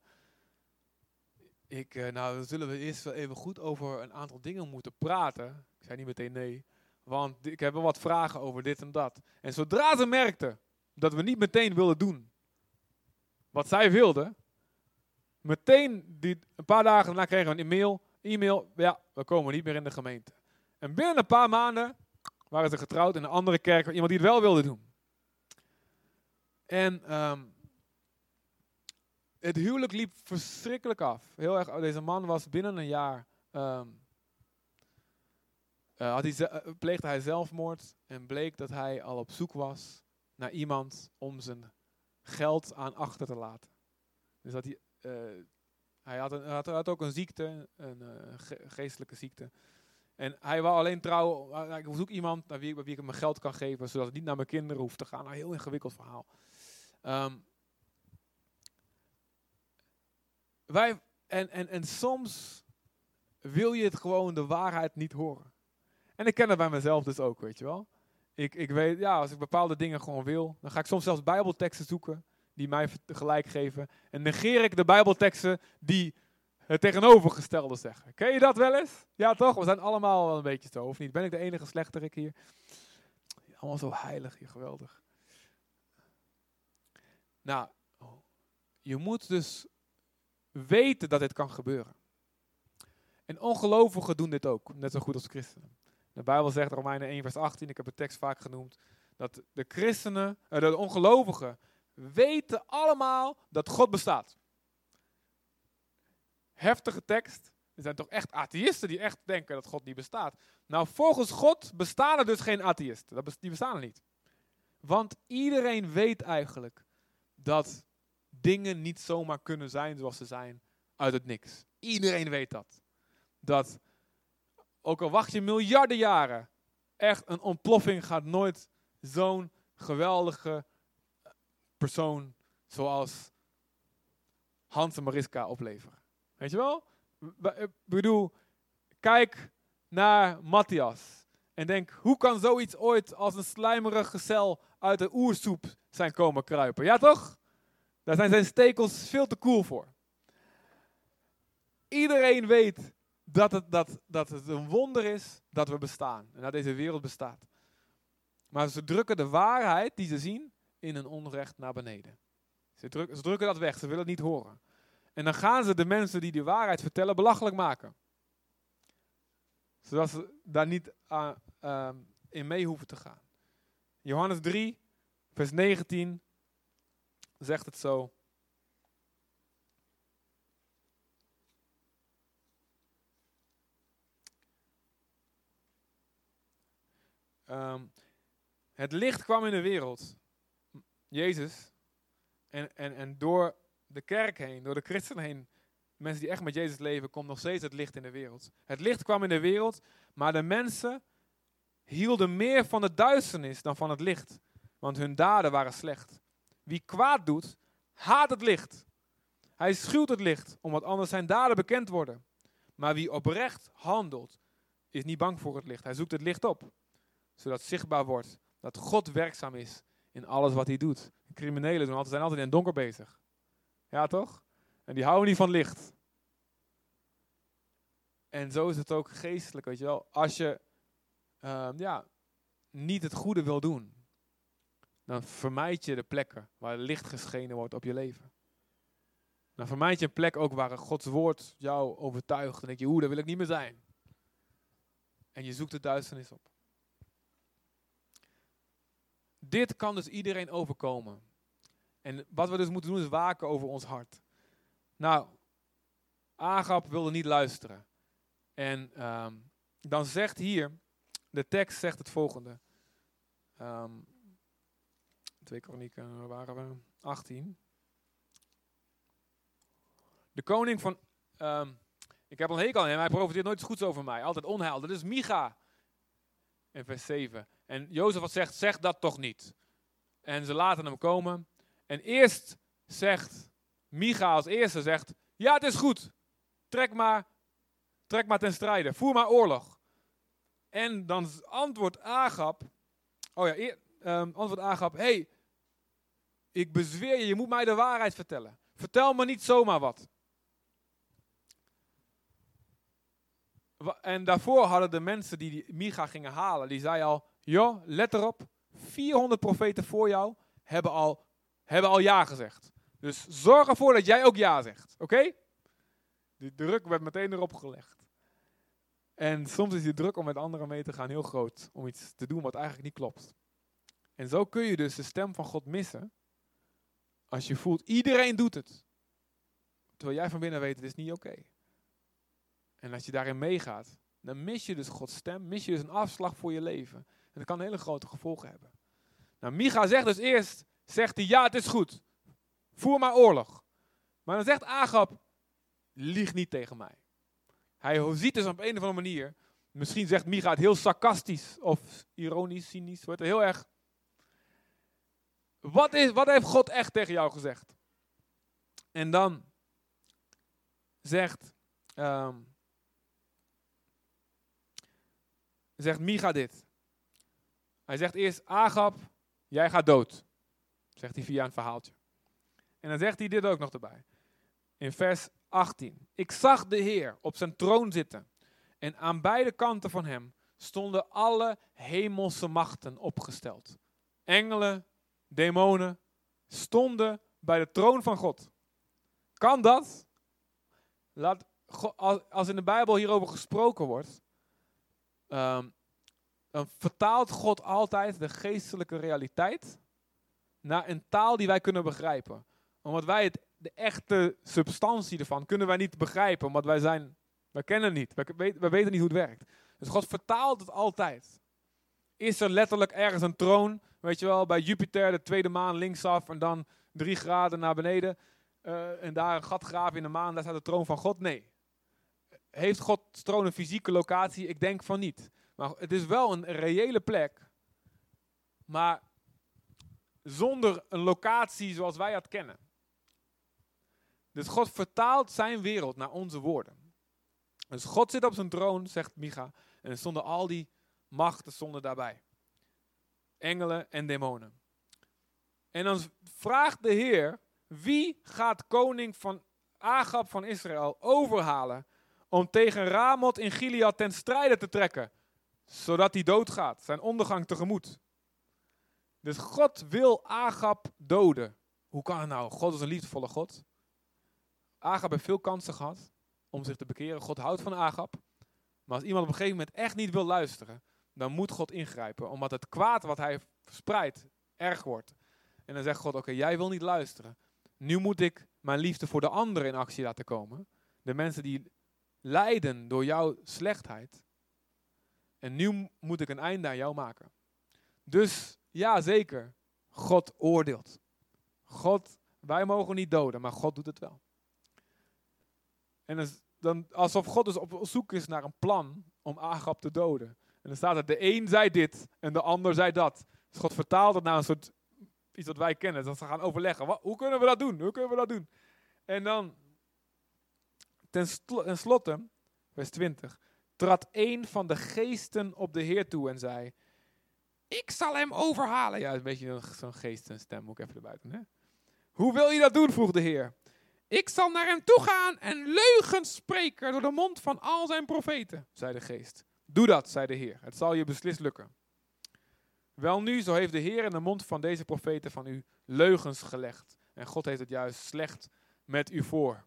ik, uh, nou dan zullen we eerst wel even goed over een aantal dingen moeten praten. Ik zei niet meteen nee, want ik heb wel wat vragen over dit en dat. En zodra ze merkten dat we niet meteen wilden doen wat zij wilden, meteen die, een paar dagen daarna kregen we een e-mail, e-mail, ja, we komen niet meer in de gemeente. En binnen een paar maanden waren ze getrouwd in een andere kerk, iemand die het wel wilde doen. En um, het huwelijk liep verschrikkelijk af. Heel erg, deze man was binnen een jaar, um, uh, hij, uh, pleegde hij zelfmoord en bleek dat hij al op zoek was naar iemand om zijn geld aan achter te laten. Dus dat hij, uh, hij, had, had, ook een ziekte, een geestelijke ziekte. En hij wou alleen trouwen, ik zoek iemand naar wie, wie ik mijn geld kan geven, zodat het niet naar mijn kinderen hoeft te gaan. Een heel ingewikkeld verhaal. Um, wij, en, en, en soms wil je het gewoon de waarheid niet horen. En ik ken dat bij mezelf dus ook, weet je wel. Ik, ik weet, ja, als ik bepaalde dingen gewoon wil, dan ga ik soms zelfs bijbelteksten zoeken die mij gelijk geven. En negeer ik de bijbelteksten die het tegenovergestelde zeggen. Ken je dat wel eens? Ja, toch? We zijn allemaal wel een beetje zo, of niet? Ben ik de enige slechterik hier? Allemaal zo heilig hier, geweldig. Nou, je moet dus weten dat dit kan gebeuren. En ongelovigen doen dit ook, net zo goed als christenen. De Bijbel zegt, Romeinen 1 vers 18, ik heb de tekst vaak genoemd, dat de christenen, eh, de ongelovigen, weten allemaal dat God bestaat. Heftige tekst. Er zijn toch echt atheïsten die echt denken dat God niet bestaat. Nou, volgens God bestaan er dus geen atheïsten. Die bestaan er niet. Want iedereen weet eigenlijk dat dingen niet zomaar kunnen zijn zoals ze zijn uit het niks. Iedereen weet dat. Dat, ook al wacht je miljarden jaren, echt een ontploffing gaat nooit zo'n geweldige persoon zoals Hans en Mariska opleveren. Weet je wel? Ik bedoel, kijk naar Matthias en denk, hoe kan zoiets ooit als een slijmerige cel uit de oersoep zijn komen kruipen? Ja toch? Daar zijn zijn stekels veel te cool voor. Iedereen weet dat het, dat, dat het een wonder is dat we bestaan en dat deze wereld bestaat. Maar ze drukken de waarheid die ze zien in een onrecht naar beneden. Ze, druk, ze drukken dat weg, ze willen het niet horen. En dan gaan ze de mensen die die waarheid vertellen belachelijk maken. Zodat ze daar niet uh, uh, in mee hoeven te gaan. Johannes 3, vers 19 zegt het zo. Um, het licht kwam in de wereld. Jezus. En, en, en door de kerk heen, door de christenen heen, mensen die echt met Jezus leven, komt nog steeds het licht in de wereld. Het licht kwam in de wereld, maar de mensen hielden meer van de duisternis dan van het licht. Want hun daden waren slecht. Wie kwaad doet, haat het licht. Hij schuwt het licht, omdat anders zijn daden bekend worden. Maar wie oprecht handelt, is niet bang voor het licht. Hij zoekt het licht op, zodat zichtbaar wordt dat God werkzaam is in alles wat hij doet. Criminelen zijn altijd, zijn altijd in het donker bezig. Ja, toch? En die houden niet van licht. En zo is het ook geestelijk, weet je wel. Als je uh, ja, niet het goede wil doen, dan vermijd je de plekken waar licht geschenen wordt op je leven. Dan vermijd je een plek ook waar Gods woord jou overtuigt. Dan denk je, oeh, daar wil ik niet meer zijn. En je zoekt de duisternis op. Dit kan dus iedereen overkomen. En wat we dus moeten doen is waken over ons hart. Nou, Agap wilde niet luisteren. En um, dan zegt hier, de tekst zegt het volgende. Um, twee kronieken, waren we? 18. De koning van, um, ik heb een hekel aan hem, hij profiteert nooit goeds over mij. Altijd onheil. Dat is Micha. In vers 7. En Jozef zegt, zeg dat toch niet. En ze laten hem komen. En eerst zegt Micha als eerste, zegt, ja het is goed. Trek maar, trek maar ten strijde. Voer maar oorlog. En dan antwoordt Agap Oh ja, eer, um, antwoord aangaf. hey, ik bezweer je, je moet mij de waarheid vertellen. Vertel me niet zomaar wat. En daarvoor hadden de mensen die, die Micha gingen halen, die zei al, joh, let erop, 400 profeten voor jou hebben al, hebben al ja gezegd. Dus zorg ervoor dat jij ook ja zegt, oké? Die druk werd meteen erop gelegd. En soms is die druk om met anderen mee te gaan heel groot, om iets te doen wat eigenlijk niet klopt. En zo kun je dus de stem van God missen, als je voelt, iedereen doet het. Terwijl jij van binnen weet, het is niet oké. En als je daarin meegaat, dan mis je dus Gods stem, mis je dus een afslag voor je leven. En dat kan hele grote gevolgen hebben. Nou, Micha zegt dus eerst, zegt hij, ja, het is goed. Voer maar oorlog. Maar dan zegt Agab, lieg niet tegen mij. Hij ziet dus op een of andere manier, misschien zegt Micha het heel sarcastisch of ironisch, cynisch, wordt heel erg. Wat, is, wat heeft God echt tegen jou gezegd? En dan zegt um, zegt Micha dit. Hij zegt eerst, Agab, jij gaat dood. Zegt hij via een verhaaltje. En dan zegt hij dit ook nog erbij. In vers 18. Ik zag de Heer op zijn troon zitten. En aan beide kanten van hem stonden alle hemelse machten opgesteld. Engelen, demonen stonden bij de troon van God. Kan dat? Laat, als in de Bijbel hierover gesproken wordt, Dan vertaalt God altijd de geestelijke realiteit naar een taal die wij kunnen begrijpen. Omdat wij het, de echte substantie ervan kunnen wij niet begrijpen, omdat wij zijn, wij kennen niet, wij, weten niet hoe het werkt. Dus God vertaalt het altijd. Is er letterlijk ergens een troon, weet je wel, bij Jupiter, de tweede maan linksaf en dan drie graden naar beneden. Uh, en daar een gat graven in de maan, daar staat de troon van God? Nee. Heeft God troon een fysieke locatie? Ik denk van niet. Maar het is wel een reële plek. Maar zonder een locatie zoals wij het kennen. Dus God vertaalt zijn wereld naar onze woorden. Dus God zit op zijn troon, zegt Micha. En zonder al die machten stonden daarbij. Engelen en demonen. En dan vraagt de Heer, wie gaat koning van Agab van Israël overhalen om tegen Ramoth in Gilead ten strijde te trekken, zodat hij doodgaat, zijn ondergang tegemoet. Dus God wil Agab doden. Hoe kan het nou? God is een liefdevolle God. Agab heeft veel kansen gehad om zich te bekeren. God houdt van Agab. Maar als iemand op een gegeven moment echt niet wil luisteren, dan moet God ingrijpen, omdat het kwaad wat hij verspreidt erg wordt. En dan zegt God: Oké, jij wil niet luisteren. Nu moet ik mijn liefde voor de anderen in actie laten komen. De mensen die lijden door jouw slechtheid. En nu moet ik een einde aan jou maken. Dus ja, zeker. God oordeelt. God, wij mogen niet doden, maar God doet het wel. En dan, alsof God dus op zoek is naar een plan om Agab te doden. En dan staat er, de een zei dit en de ander zei dat. Dus God vertaalt het naar een soort, iets wat wij kennen. Dat ze gaan overleggen, hoe kunnen we dat doen? Hoe kunnen we dat doen? En dan Ten, slotte, vers 20, trad een van de geesten op de Heer toe en zei: Ik zal hem overhalen. Ja, een beetje zo'n geestenstem, moet ik even erbij doen. Hè? Hoe wil je dat doen? vroeg de Heer. Ik zal naar hem toe gaan en leugens spreken door de mond van al zijn profeten, zei de geest. Doe dat, zei de Heer. Het zal je beslist lukken. Wel nu, zo heeft de Heer in de mond van deze profeten van u leugens gelegd. En God heeft het juist slecht met u voor.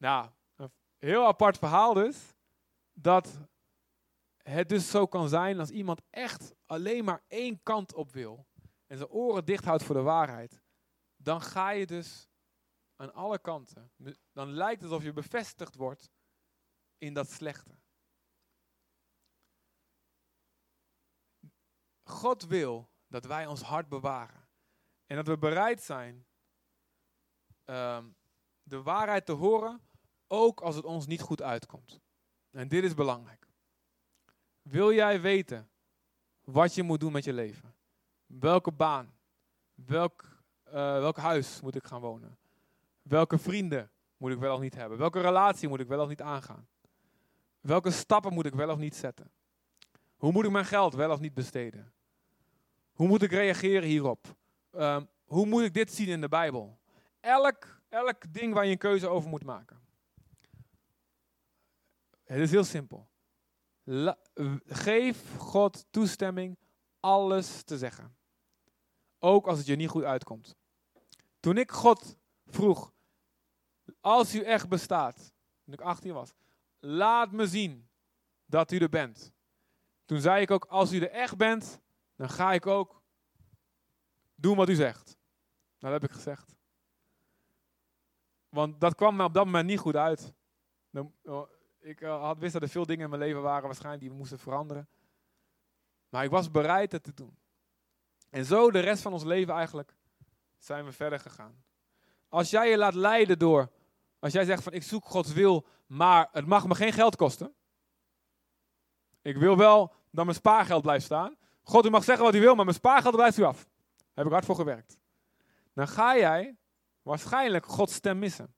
Nou, een heel apart verhaal dus. Dat het dus zo kan zijn als iemand echt alleen maar één kant op wil. En zijn oren dicht houdt voor de waarheid. Dan ga je dus aan alle kanten. Dan lijkt het alsof je bevestigd wordt in dat slechte. God wil dat wij ons hart bewaren. En dat we bereid zijn um, de waarheid te horen, ook als het ons niet goed uitkomt. En dit is belangrijk. Wil jij weten wat je moet doen met je leven? Welke baan? Welk, uh, welk huis moet ik gaan wonen? Welke vrienden moet ik wel of niet hebben? Welke relatie moet ik wel of niet aangaan? Welke stappen moet ik wel of niet zetten? Hoe moet ik mijn geld wel of niet besteden? Hoe moet ik reageren hierop? Ehm, hoe moet ik dit zien in de Bijbel? Elk, elk ding waar je een keuze over moet maken. Het is heel simpel. geef God toestemming alles te zeggen. Ook als het je niet goed uitkomt. Toen ik God vroeg, als u echt bestaat, toen ik 18 was, laat me zien dat u er bent. Toen zei ik ook, als u er echt bent, dan ga ik ook doen wat u zegt. Nou, dat heb ik gezegd. Want dat kwam me op dat moment niet goed uit. Ik eh, had, wist dat er veel dingen in mijn leven waren waarschijnlijk die moesten veranderen. Maar ik was bereid het te doen. En zo de rest van ons leven eigenlijk zijn we verder gegaan. Als jij je laat leiden door, als jij zegt van ik zoek Gods wil, maar het mag me geen geld kosten. Ik wil wel dat mijn spaargeld blijft staan. God, u mag zeggen wat u wil, maar mijn spaargeld blijft u af. Daar heb ik hard voor gewerkt. Dan ga jij waarschijnlijk Gods stem missen.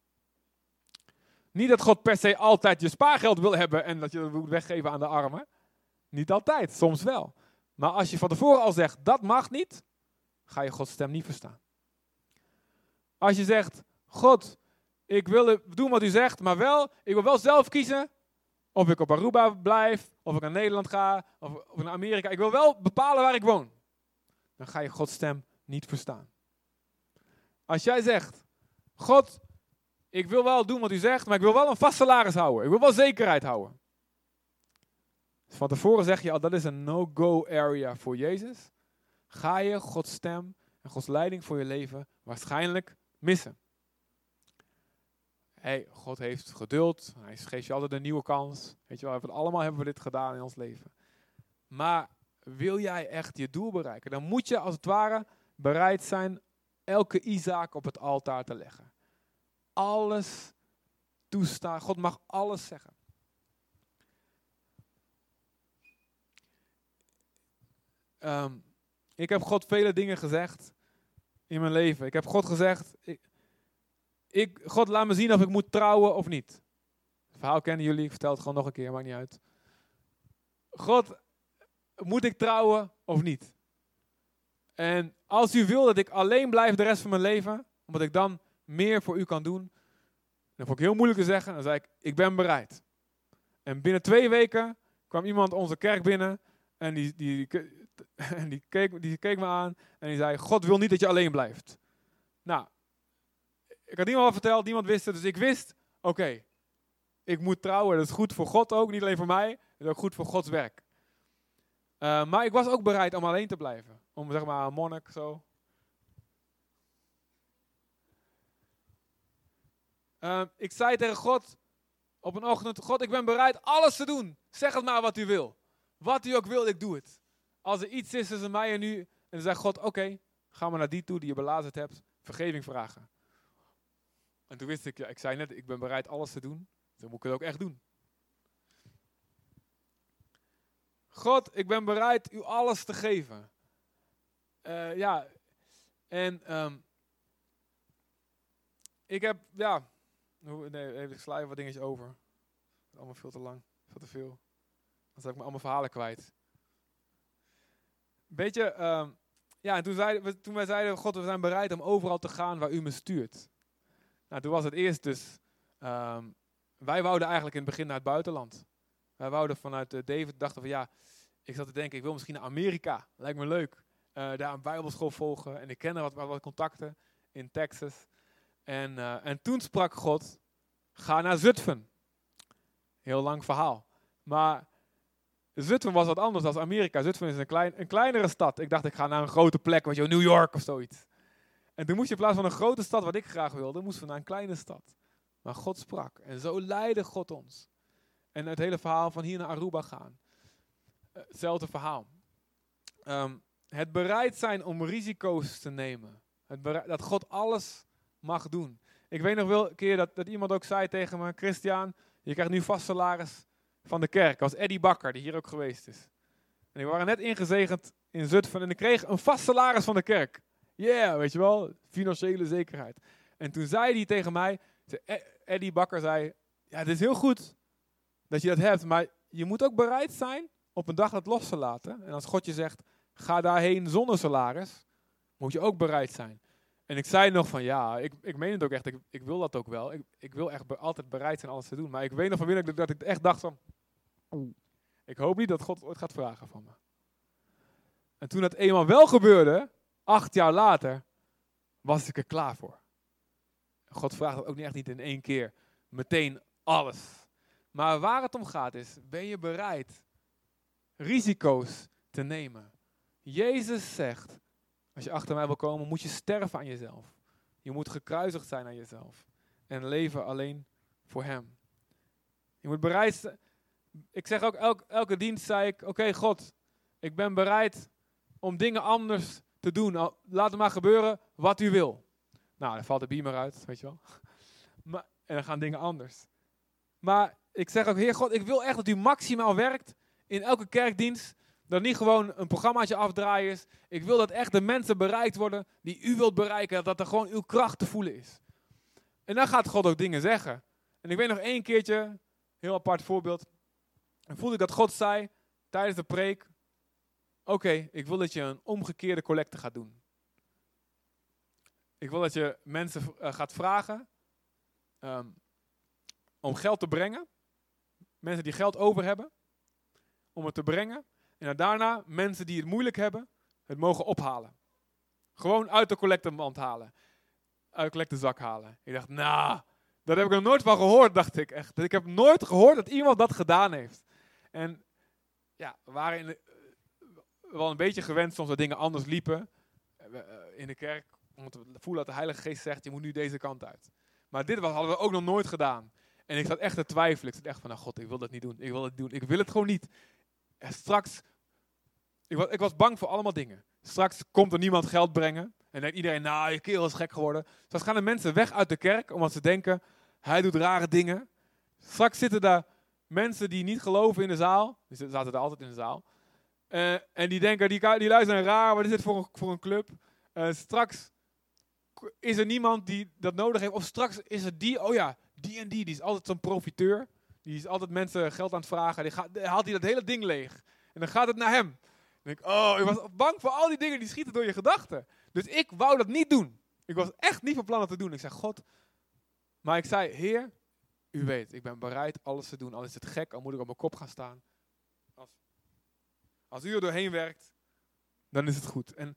Niet dat God per se altijd je spaargeld wil hebben en dat je het moet weggeven aan de armen. Niet altijd, soms wel. Maar als je van tevoren al zegt, dat mag niet, ga je Gods stem niet verstaan. Als je zegt, God, ik wil doen wat u zegt, maar wel, ik wil wel zelf kiezen of ik op Aruba blijf, of ik naar Nederland ga, of, of naar Amerika. Ik wil wel bepalen waar ik woon. Dan ga je Gods stem niet verstaan. Als jij zegt, God, ik wil wel doen wat u zegt, maar ik wil wel een vast salaris houden. Ik wil wel zekerheid houden. Dus van tevoren zeg je al, dat is een no-go area voor Jezus. Ga je Gods stem en Gods leiding voor je leven waarschijnlijk missen. Hey, God heeft geduld. Hij geeft je altijd een nieuwe kans. Weet je wel, allemaal hebben we dit gedaan in ons leven. Maar wil jij echt je doel bereiken, dan moet je als het ware bereid zijn elke Isaac op het altaar te leggen. Alles toestaan. God mag alles zeggen. Ehm, ik heb God vele dingen gezegd in mijn leven. Ik heb God gezegd, ik, ik, God laat me zien of ik moet trouwen of niet. Het verhaal kennen jullie, ik vertel het gewoon nog een keer, maakt niet uit. God, moet ik trouwen of niet? En als u wil dat ik alleen blijf de rest van mijn leven, omdat ik dan meer voor u kan doen, dan vond ik heel moeilijk te zeggen. Dan zei ik, ik ben bereid. En binnen twee weken kwam iemand onze kerk binnen en die, die, die, keek, die keek me aan en die zei, God wil niet dat je alleen blijft. Nou, ik had niemand al verteld, niemand wist het, dus ik wist, oké, ik moet trouwen. Dat is goed voor God ook, niet alleen voor mij, het is ook goed voor Gods werk. Uh, maar ik was ook bereid om alleen te blijven. Om zeg maar een monnik zo. Uh, ik zei tegen God op een ochtend: God, ik ben bereid alles te doen. Zeg het maar wat u wil. Wat u ook wil, ik doe het. Als er iets is tussen mij en u, en dan zegt God: Oké, ga maar naar die toe die je belazerd hebt, vergeving vragen. En toen wist ik, ja, ik zei net, ik ben bereid alles te doen. Dan moet ik het ook echt doen. God, ik ben bereid u alles te geven. Uh, ja, en um, ik heb, ja, nee, even, ik sla wat dingetjes over. Allemaal veel te lang, veel te veel. Dan zat ik me allemaal verhalen kwijt. Beetje, um, ja, en toen, zeiden, toen wij zeiden, God, we zijn bereid om overal te gaan waar u me stuurt. Nou, toen was het eerst dus, um, wij wouden eigenlijk in het begin naar het buitenland. Wij wouden vanuit uh, David, dachten van ja, ik zat te denken, ik wil misschien naar Amerika. Lijkt me leuk. Uh, daar een bijbelschool volgen. En ik kende wat, wat, contacten in Texas. En, uh, en toen sprak God, ga naar Zutphen. Heel lang verhaal. Maar Zutphen was wat anders dan Amerika. Zutphen is een, klein, een kleinere stad. Ik dacht, ik ga naar een grote plek, weet je, New York of zoiets. En toen moest je in plaats van een grote stad, wat ik graag wilde, moesten we naar een kleine stad. Maar God sprak. En zo leidde God ons. En het hele verhaal van hier naar Aruba gaan. Eh, hetzelfde verhaal. Ehm, het bereid zijn om risico's te nemen. Het dat God alles mag doen. Ik weet nog wel een keer dat, dat iemand ook zei tegen me, Christian, je krijgt nu vast salaris van de kerk. Dat was Eddie Bakker, die hier ook geweest is. En die waren net ingezegend in Zutphen en ik kreeg een vast salaris van de kerk. Yeah, weet je wel, financiële zekerheid. En toen zei hij tegen mij, e-, Eddie Bakker zei, ja, het is heel goed dat je dat hebt, maar je moet ook bereid zijn op een dag het los te laten. En als God je zegt, ga daarheen zonder salaris, moet je ook bereid zijn. En ik zei nog van ja, ik, ik meen het ook echt, ik, ik wil dat ook wel. Ik, ik wil echt altijd bereid zijn alles te doen. Maar ik weet nog van binnen dat ik echt dacht van, ik hoop niet dat God ooit gaat vragen van me. En toen dat eenmaal wel gebeurde, acht jaar later, was ik er klaar voor. God vraagt ook niet echt niet in één keer, meteen alles. Maar waar het om gaat is, ben je bereid risico's te nemen? Jezus zegt, als je achter mij wil komen, moet je sterven aan jezelf. Je moet gekruisigd zijn aan jezelf. En leven alleen voor Hem. Je moet bereid zijn. Ik zeg ook elke, elke dienst, zei ik, oké God, ik ben bereid om dingen anders te doen. Laat het maar gebeuren wat u wil. Nou, dan valt de beamer uit, weet je wel. Maar, en dan gaan dingen anders. Maar ik zeg ook, Heer God, ik wil echt dat u maximaal werkt in elke kerkdienst. Dat niet gewoon een programmaatje afdraaien is. Ik wil dat echt de mensen bereikt worden die u wilt bereiken. Dat er gewoon uw kracht te voelen is. En dan gaat God ook dingen zeggen. En ik weet nog één keertje, heel apart voorbeeld. En voelde ik dat God zei tijdens de preek. Oké, ik wil dat je een omgekeerde collecte gaat doen. Ik wil dat je mensen uh, gaat vragen um, om geld te brengen. Mensen die geld over hebben, om het te brengen. En daarna mensen die het moeilijk hebben, het mogen ophalen. Gewoon uit de collecteband halen. Uit de collectezak halen. Ik dacht, nou, daar heb ik nog nooit van gehoord, dacht ik echt. Ik heb nooit gehoord dat iemand dat gedaan heeft. En ja, we waren in de, wel een beetje gewend soms dat dingen anders liepen. Eh, in de kerk, omdat we voelen dat de Heilige Geest zegt, je moet nu deze kant uit. Maar dit hadden we ook nog nooit gedaan. En ik zat echt te twijfelen. Ik zat echt van, nou god, ik wil dat niet doen. Ik wil het doen. Ik wil het gewoon niet. En straks, ik was, ik was bang voor allemaal dingen. Straks komt er niemand geld brengen. En denkt iedereen, nou, je kerel is gek geworden. Straks gaan de mensen weg uit de kerk, omdat ze denken, hij doet rare dingen. Straks zitten daar mensen die niet geloven in de zaal. Die zaten er altijd in de zaal. Uh, en die denken, die, die luisteren raar, wat is dit voor een, voor een club? Uh, straks is er niemand die dat nodig heeft. Of straks is er die, oh ja, die en die, die is altijd zo'n profiteur. Die is altijd mensen geld aan het vragen. Die, gaat, haalt hij dat hele ding leeg. En dan gaat het naar hem. Denk ik, oh, ik was bang voor al die dingen die schieten door je gedachten. Dus ik wou dat niet doen. Ik was echt niet van plan om te doen. Ik zei, God. Maar ik zei, Heer, u weet, ik ben bereid alles te doen. Al is het gek, al moet ik op mijn kop gaan staan. Als, als u er doorheen werkt, dan is het goed. En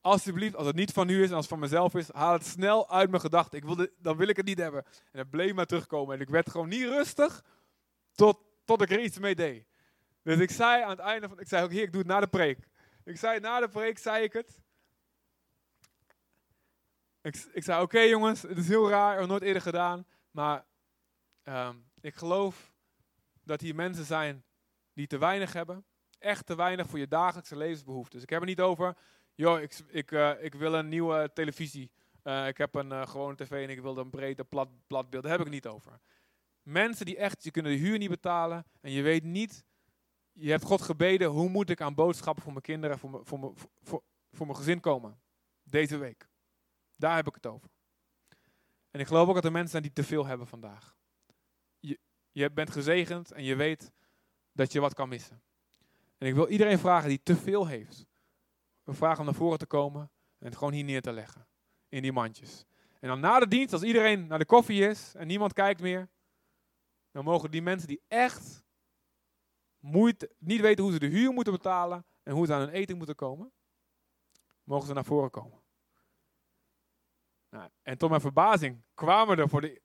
alsjeblieft, als het niet van u is en als het van mezelf is, haal het snel uit mijn gedachten. Ik dan wil ik het niet hebben. En het bleef maar terugkomen. En ik werd gewoon niet rustig tot, tot ik er iets mee deed. Dus ik zei aan het einde van, ik zei ook, heer, ik doe het na de preek. Ik zei, na de preek zei ik het. Ik, ik zei, oké jongens, het is heel raar, ik nooit eerder gedaan. Maar um, ik geloof dat hier mensen zijn die te weinig hebben. Echt te weinig voor je dagelijkse levensbehoeftes. Ik heb het niet over joh, ik, ik, uh, ik wil een nieuwe televisie. Uh, ik heb een uh, gewone tv en ik wil een brede plat, plat beeld. Daar heb ik het niet over. Mensen die echt, je kunnen de huur niet betalen en je weet niet, je hebt God gebeden, hoe moet ik aan boodschappen voor mijn kinderen, voor, mijn, voor, mijn, voor, voor mijn gezin komen? Deze week. Daar heb ik het over. En ik geloof ook dat er mensen zijn die te veel hebben vandaag. Je, je bent gezegend en je weet dat je wat kan missen. En ik wil iedereen vragen die te veel heeft. We vragen om naar voren te komen en het gewoon hier neer te leggen. In die mandjes. En dan na de dienst, als iedereen naar de koffie is en niemand kijkt meer, dan mogen die mensen die echt moeite, niet weten hoe ze de huur moeten betalen en hoe ze aan hun eten moeten komen, mogen ze naar voren komen. Nou, en tot mijn verbazing kwamen er, voor de,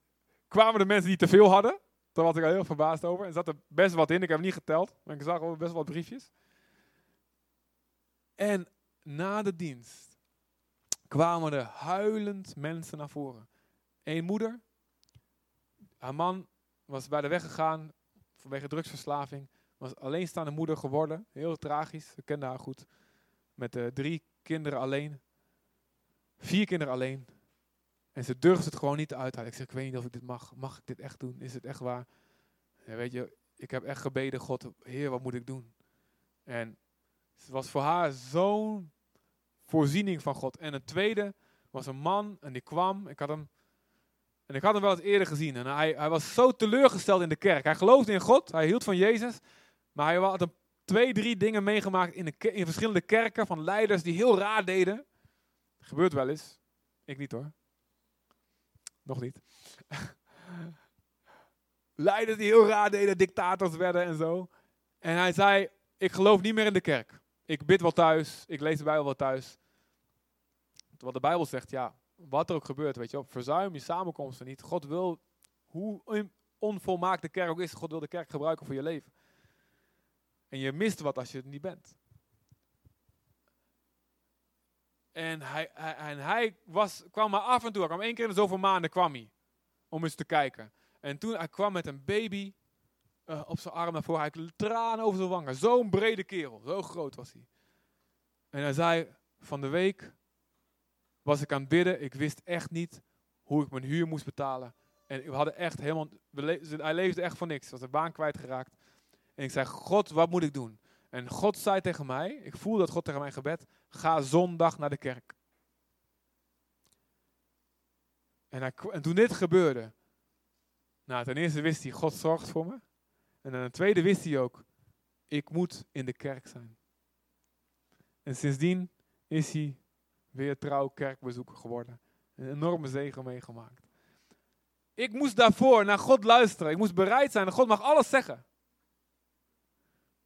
kwamen de mensen die te veel hadden. Daar was ik al heel verbaasd over. Er zat er best wat in. Ik heb niet geteld, maar ik zag al best wat briefjes. En na de dienst kwamen er huilend mensen naar voren. Eén moeder, haar man was bij de weg gegaan vanwege drugsverslaving, was alleenstaande moeder geworden. Heel tragisch, we kenden haar goed. Met uh, drie kinderen alleen. Vier kinderen alleen. En ze durfde het gewoon niet te uithalen. Ik zeg, ik weet niet of ik dit mag. Mag ik dit echt doen? Is het echt waar? Weet je, ik heb echt gebeden, God, Heer, wat moet ik doen? En het was voor haar zo'n voorziening van God. En een tweede was een man en die kwam. Ik had hem, en ik had hem wel eens eerder gezien. En hij, hij was zo teleurgesteld in de kerk. Hij geloofde in God, hij hield van Jezus. Maar hij had een, twee, drie dingen meegemaakt in, in verschillende kerken van leiders die heel raar deden. Gebeurt wel eens. Ik niet hoor. Nog niet. leiders die heel raar deden, dictators werden en zo. En hij zei, ik geloof niet meer in de kerk. Ik bid wel thuis, ik lees de Bijbel wel thuis. Wat de Bijbel zegt, ja, wat er ook gebeurt, weet je wel, verzuim je samenkomsten niet. God wil, hoe on- onvolmaakt de kerk ook is, God wil de kerk gebruiken voor je leven. En je mist wat als je het niet bent. En hij, hij, hij was, kwam maar af en toe, hij kwam één keer in de zoveel maanden kwam hij, om eens te kijken. En toen hij kwam met een baby eh, op zijn arm naar voren, hij tranen over zijn wangen. Zo'n brede kerel, zo groot was hij. En hij zei, van de week was ik aan het bidden, ik wist echt niet hoe ik mijn huur moest betalen. En we hadden echt helemaal, we hij leefde echt voor niks, was de baan kwijtgeraakt. En ik zei, God, wat moet ik doen? En God zei tegen mij, ik voel dat God tegen mijn gebed, ga zondag naar de kerk. En, en toen dit gebeurde, nou ten eerste wist hij, God zorgt voor me. En ten tweede wist hij ook, ik moet in de kerk zijn. En sindsdien is hij weer trouw kerkbezoeker geworden. Een enorme zegen meegemaakt. Ik moest daarvoor naar God luisteren. Ik moest bereid zijn. God mag alles zeggen.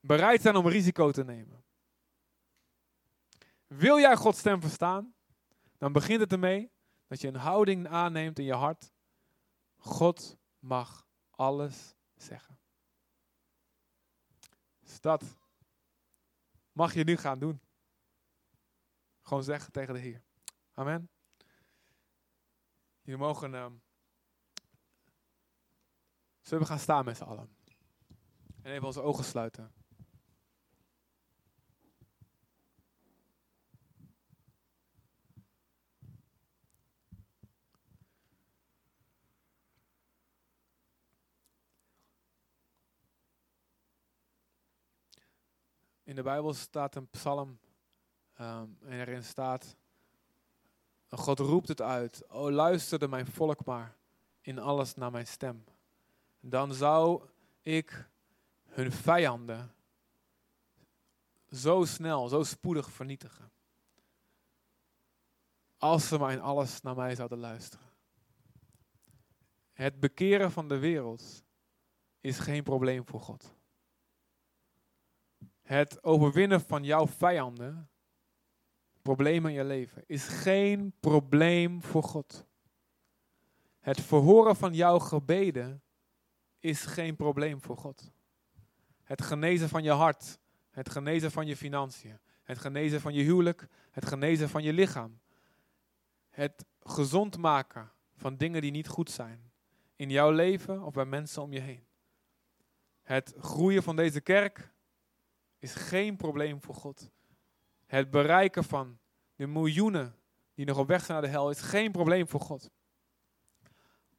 Bereid zijn om risico te nemen. Wil jij Gods stem verstaan? Dan begint het ermee dat je een houding aanneemt in je hart. God mag alles zeggen. Dus dat mag je nu gaan doen. Gewoon zeggen tegen de Heer. Amen. Jullie mogen. ehm zullen we gaan staan met z'n allen? En even onze ogen sluiten. In de Bijbel staat een psalm ehm, en erin staat: God roept het uit. O luisterde mijn volk maar in alles naar mijn stem. Dan zou ik hun vijanden zo snel, zo spoedig vernietigen. Als ze maar in alles naar mij zouden luisteren. Het bekeren van de wereld is geen probleem voor God. Het overwinnen van jouw vijanden, problemen in je leven, is geen probleem voor God. Het verhoren van jouw gebeden is geen probleem voor God. Het genezen van je hart, het genezen van je financiën, het genezen van je huwelijk, het genezen van je lichaam. Het gezond maken van dingen die niet goed zijn. In jouw leven of bij mensen om je heen. Het groeien van deze kerk is geen probleem voor God. Het bereiken van de miljoenen die nog op weg zijn naar de hel is geen probleem voor God.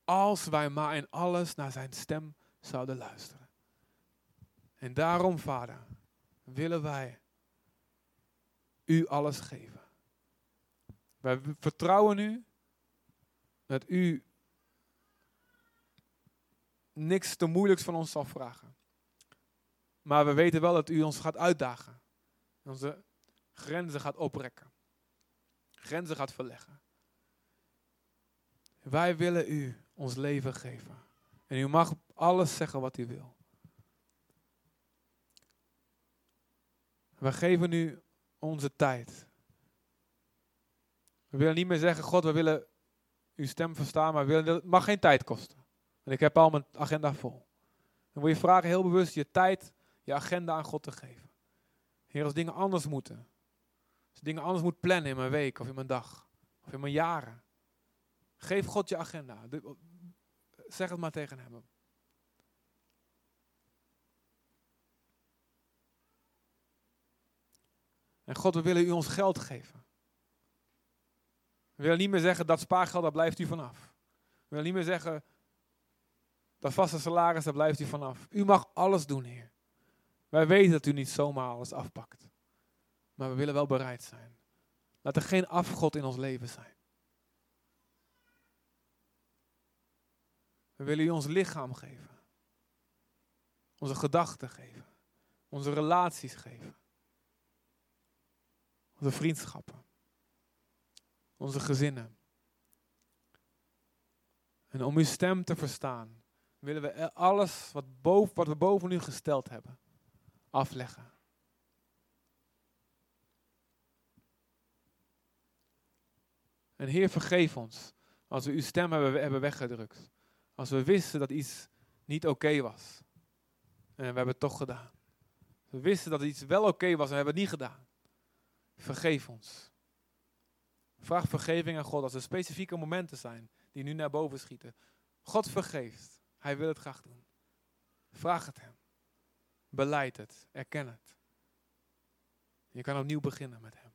Als wij maar in alles naar zijn stem zouden luisteren. En daarom, Vader, willen wij u alles geven. Wij vertrouwen u dat u niks te moeilijks van ons zal vragen. Maar we weten wel dat u ons gaat uitdagen. Onze grenzen gaat oprekken. Grenzen gaat verleggen. Wij willen u ons leven geven. En u mag alles zeggen wat u wil. We geven u onze tijd. We willen niet meer zeggen, God, we willen uw stem verstaan, maar we willen, het mag geen tijd kosten. En ik heb al mijn agenda vol. Dan wil je vragen heel bewust je tijd, je agenda aan God te geven. Heer, als dingen anders moeten. Als dingen anders moet plannen in mijn week of in mijn dag. Of in mijn jaren. Geef God je agenda. Zeg het maar tegen hem. En God, we willen u ons geld geven. We willen niet meer zeggen dat spaargeld, daar blijft u vanaf. We willen niet meer zeggen dat vaste salaris, daar blijft u vanaf. U mag alles doen, Heer. Wij weten dat u niet zomaar alles afpakt. Maar we willen wel bereid zijn. Laat er geen afgod in ons leven zijn. We willen u ons lichaam geven. Onze gedachten geven. Onze relaties geven. Onze vriendschappen. Onze gezinnen. En om uw stem te verstaan, willen we alles wat, boven, wat we boven u gesteld hebben, afleggen. En Heer, vergeef ons als we uw stem hebben, hebben weggedrukt. Als we wisten dat iets niet oké was. En we hebben het toch gedaan. We wisten dat iets wel oké was en we hebben het niet gedaan. Vergeef ons. Vraag vergeving aan God als er specifieke momenten zijn die nu naar boven schieten. God vergeeft. Hij wil het graag doen. Vraag het hem. Beleid het. Erken het. Je kan opnieuw beginnen met hem.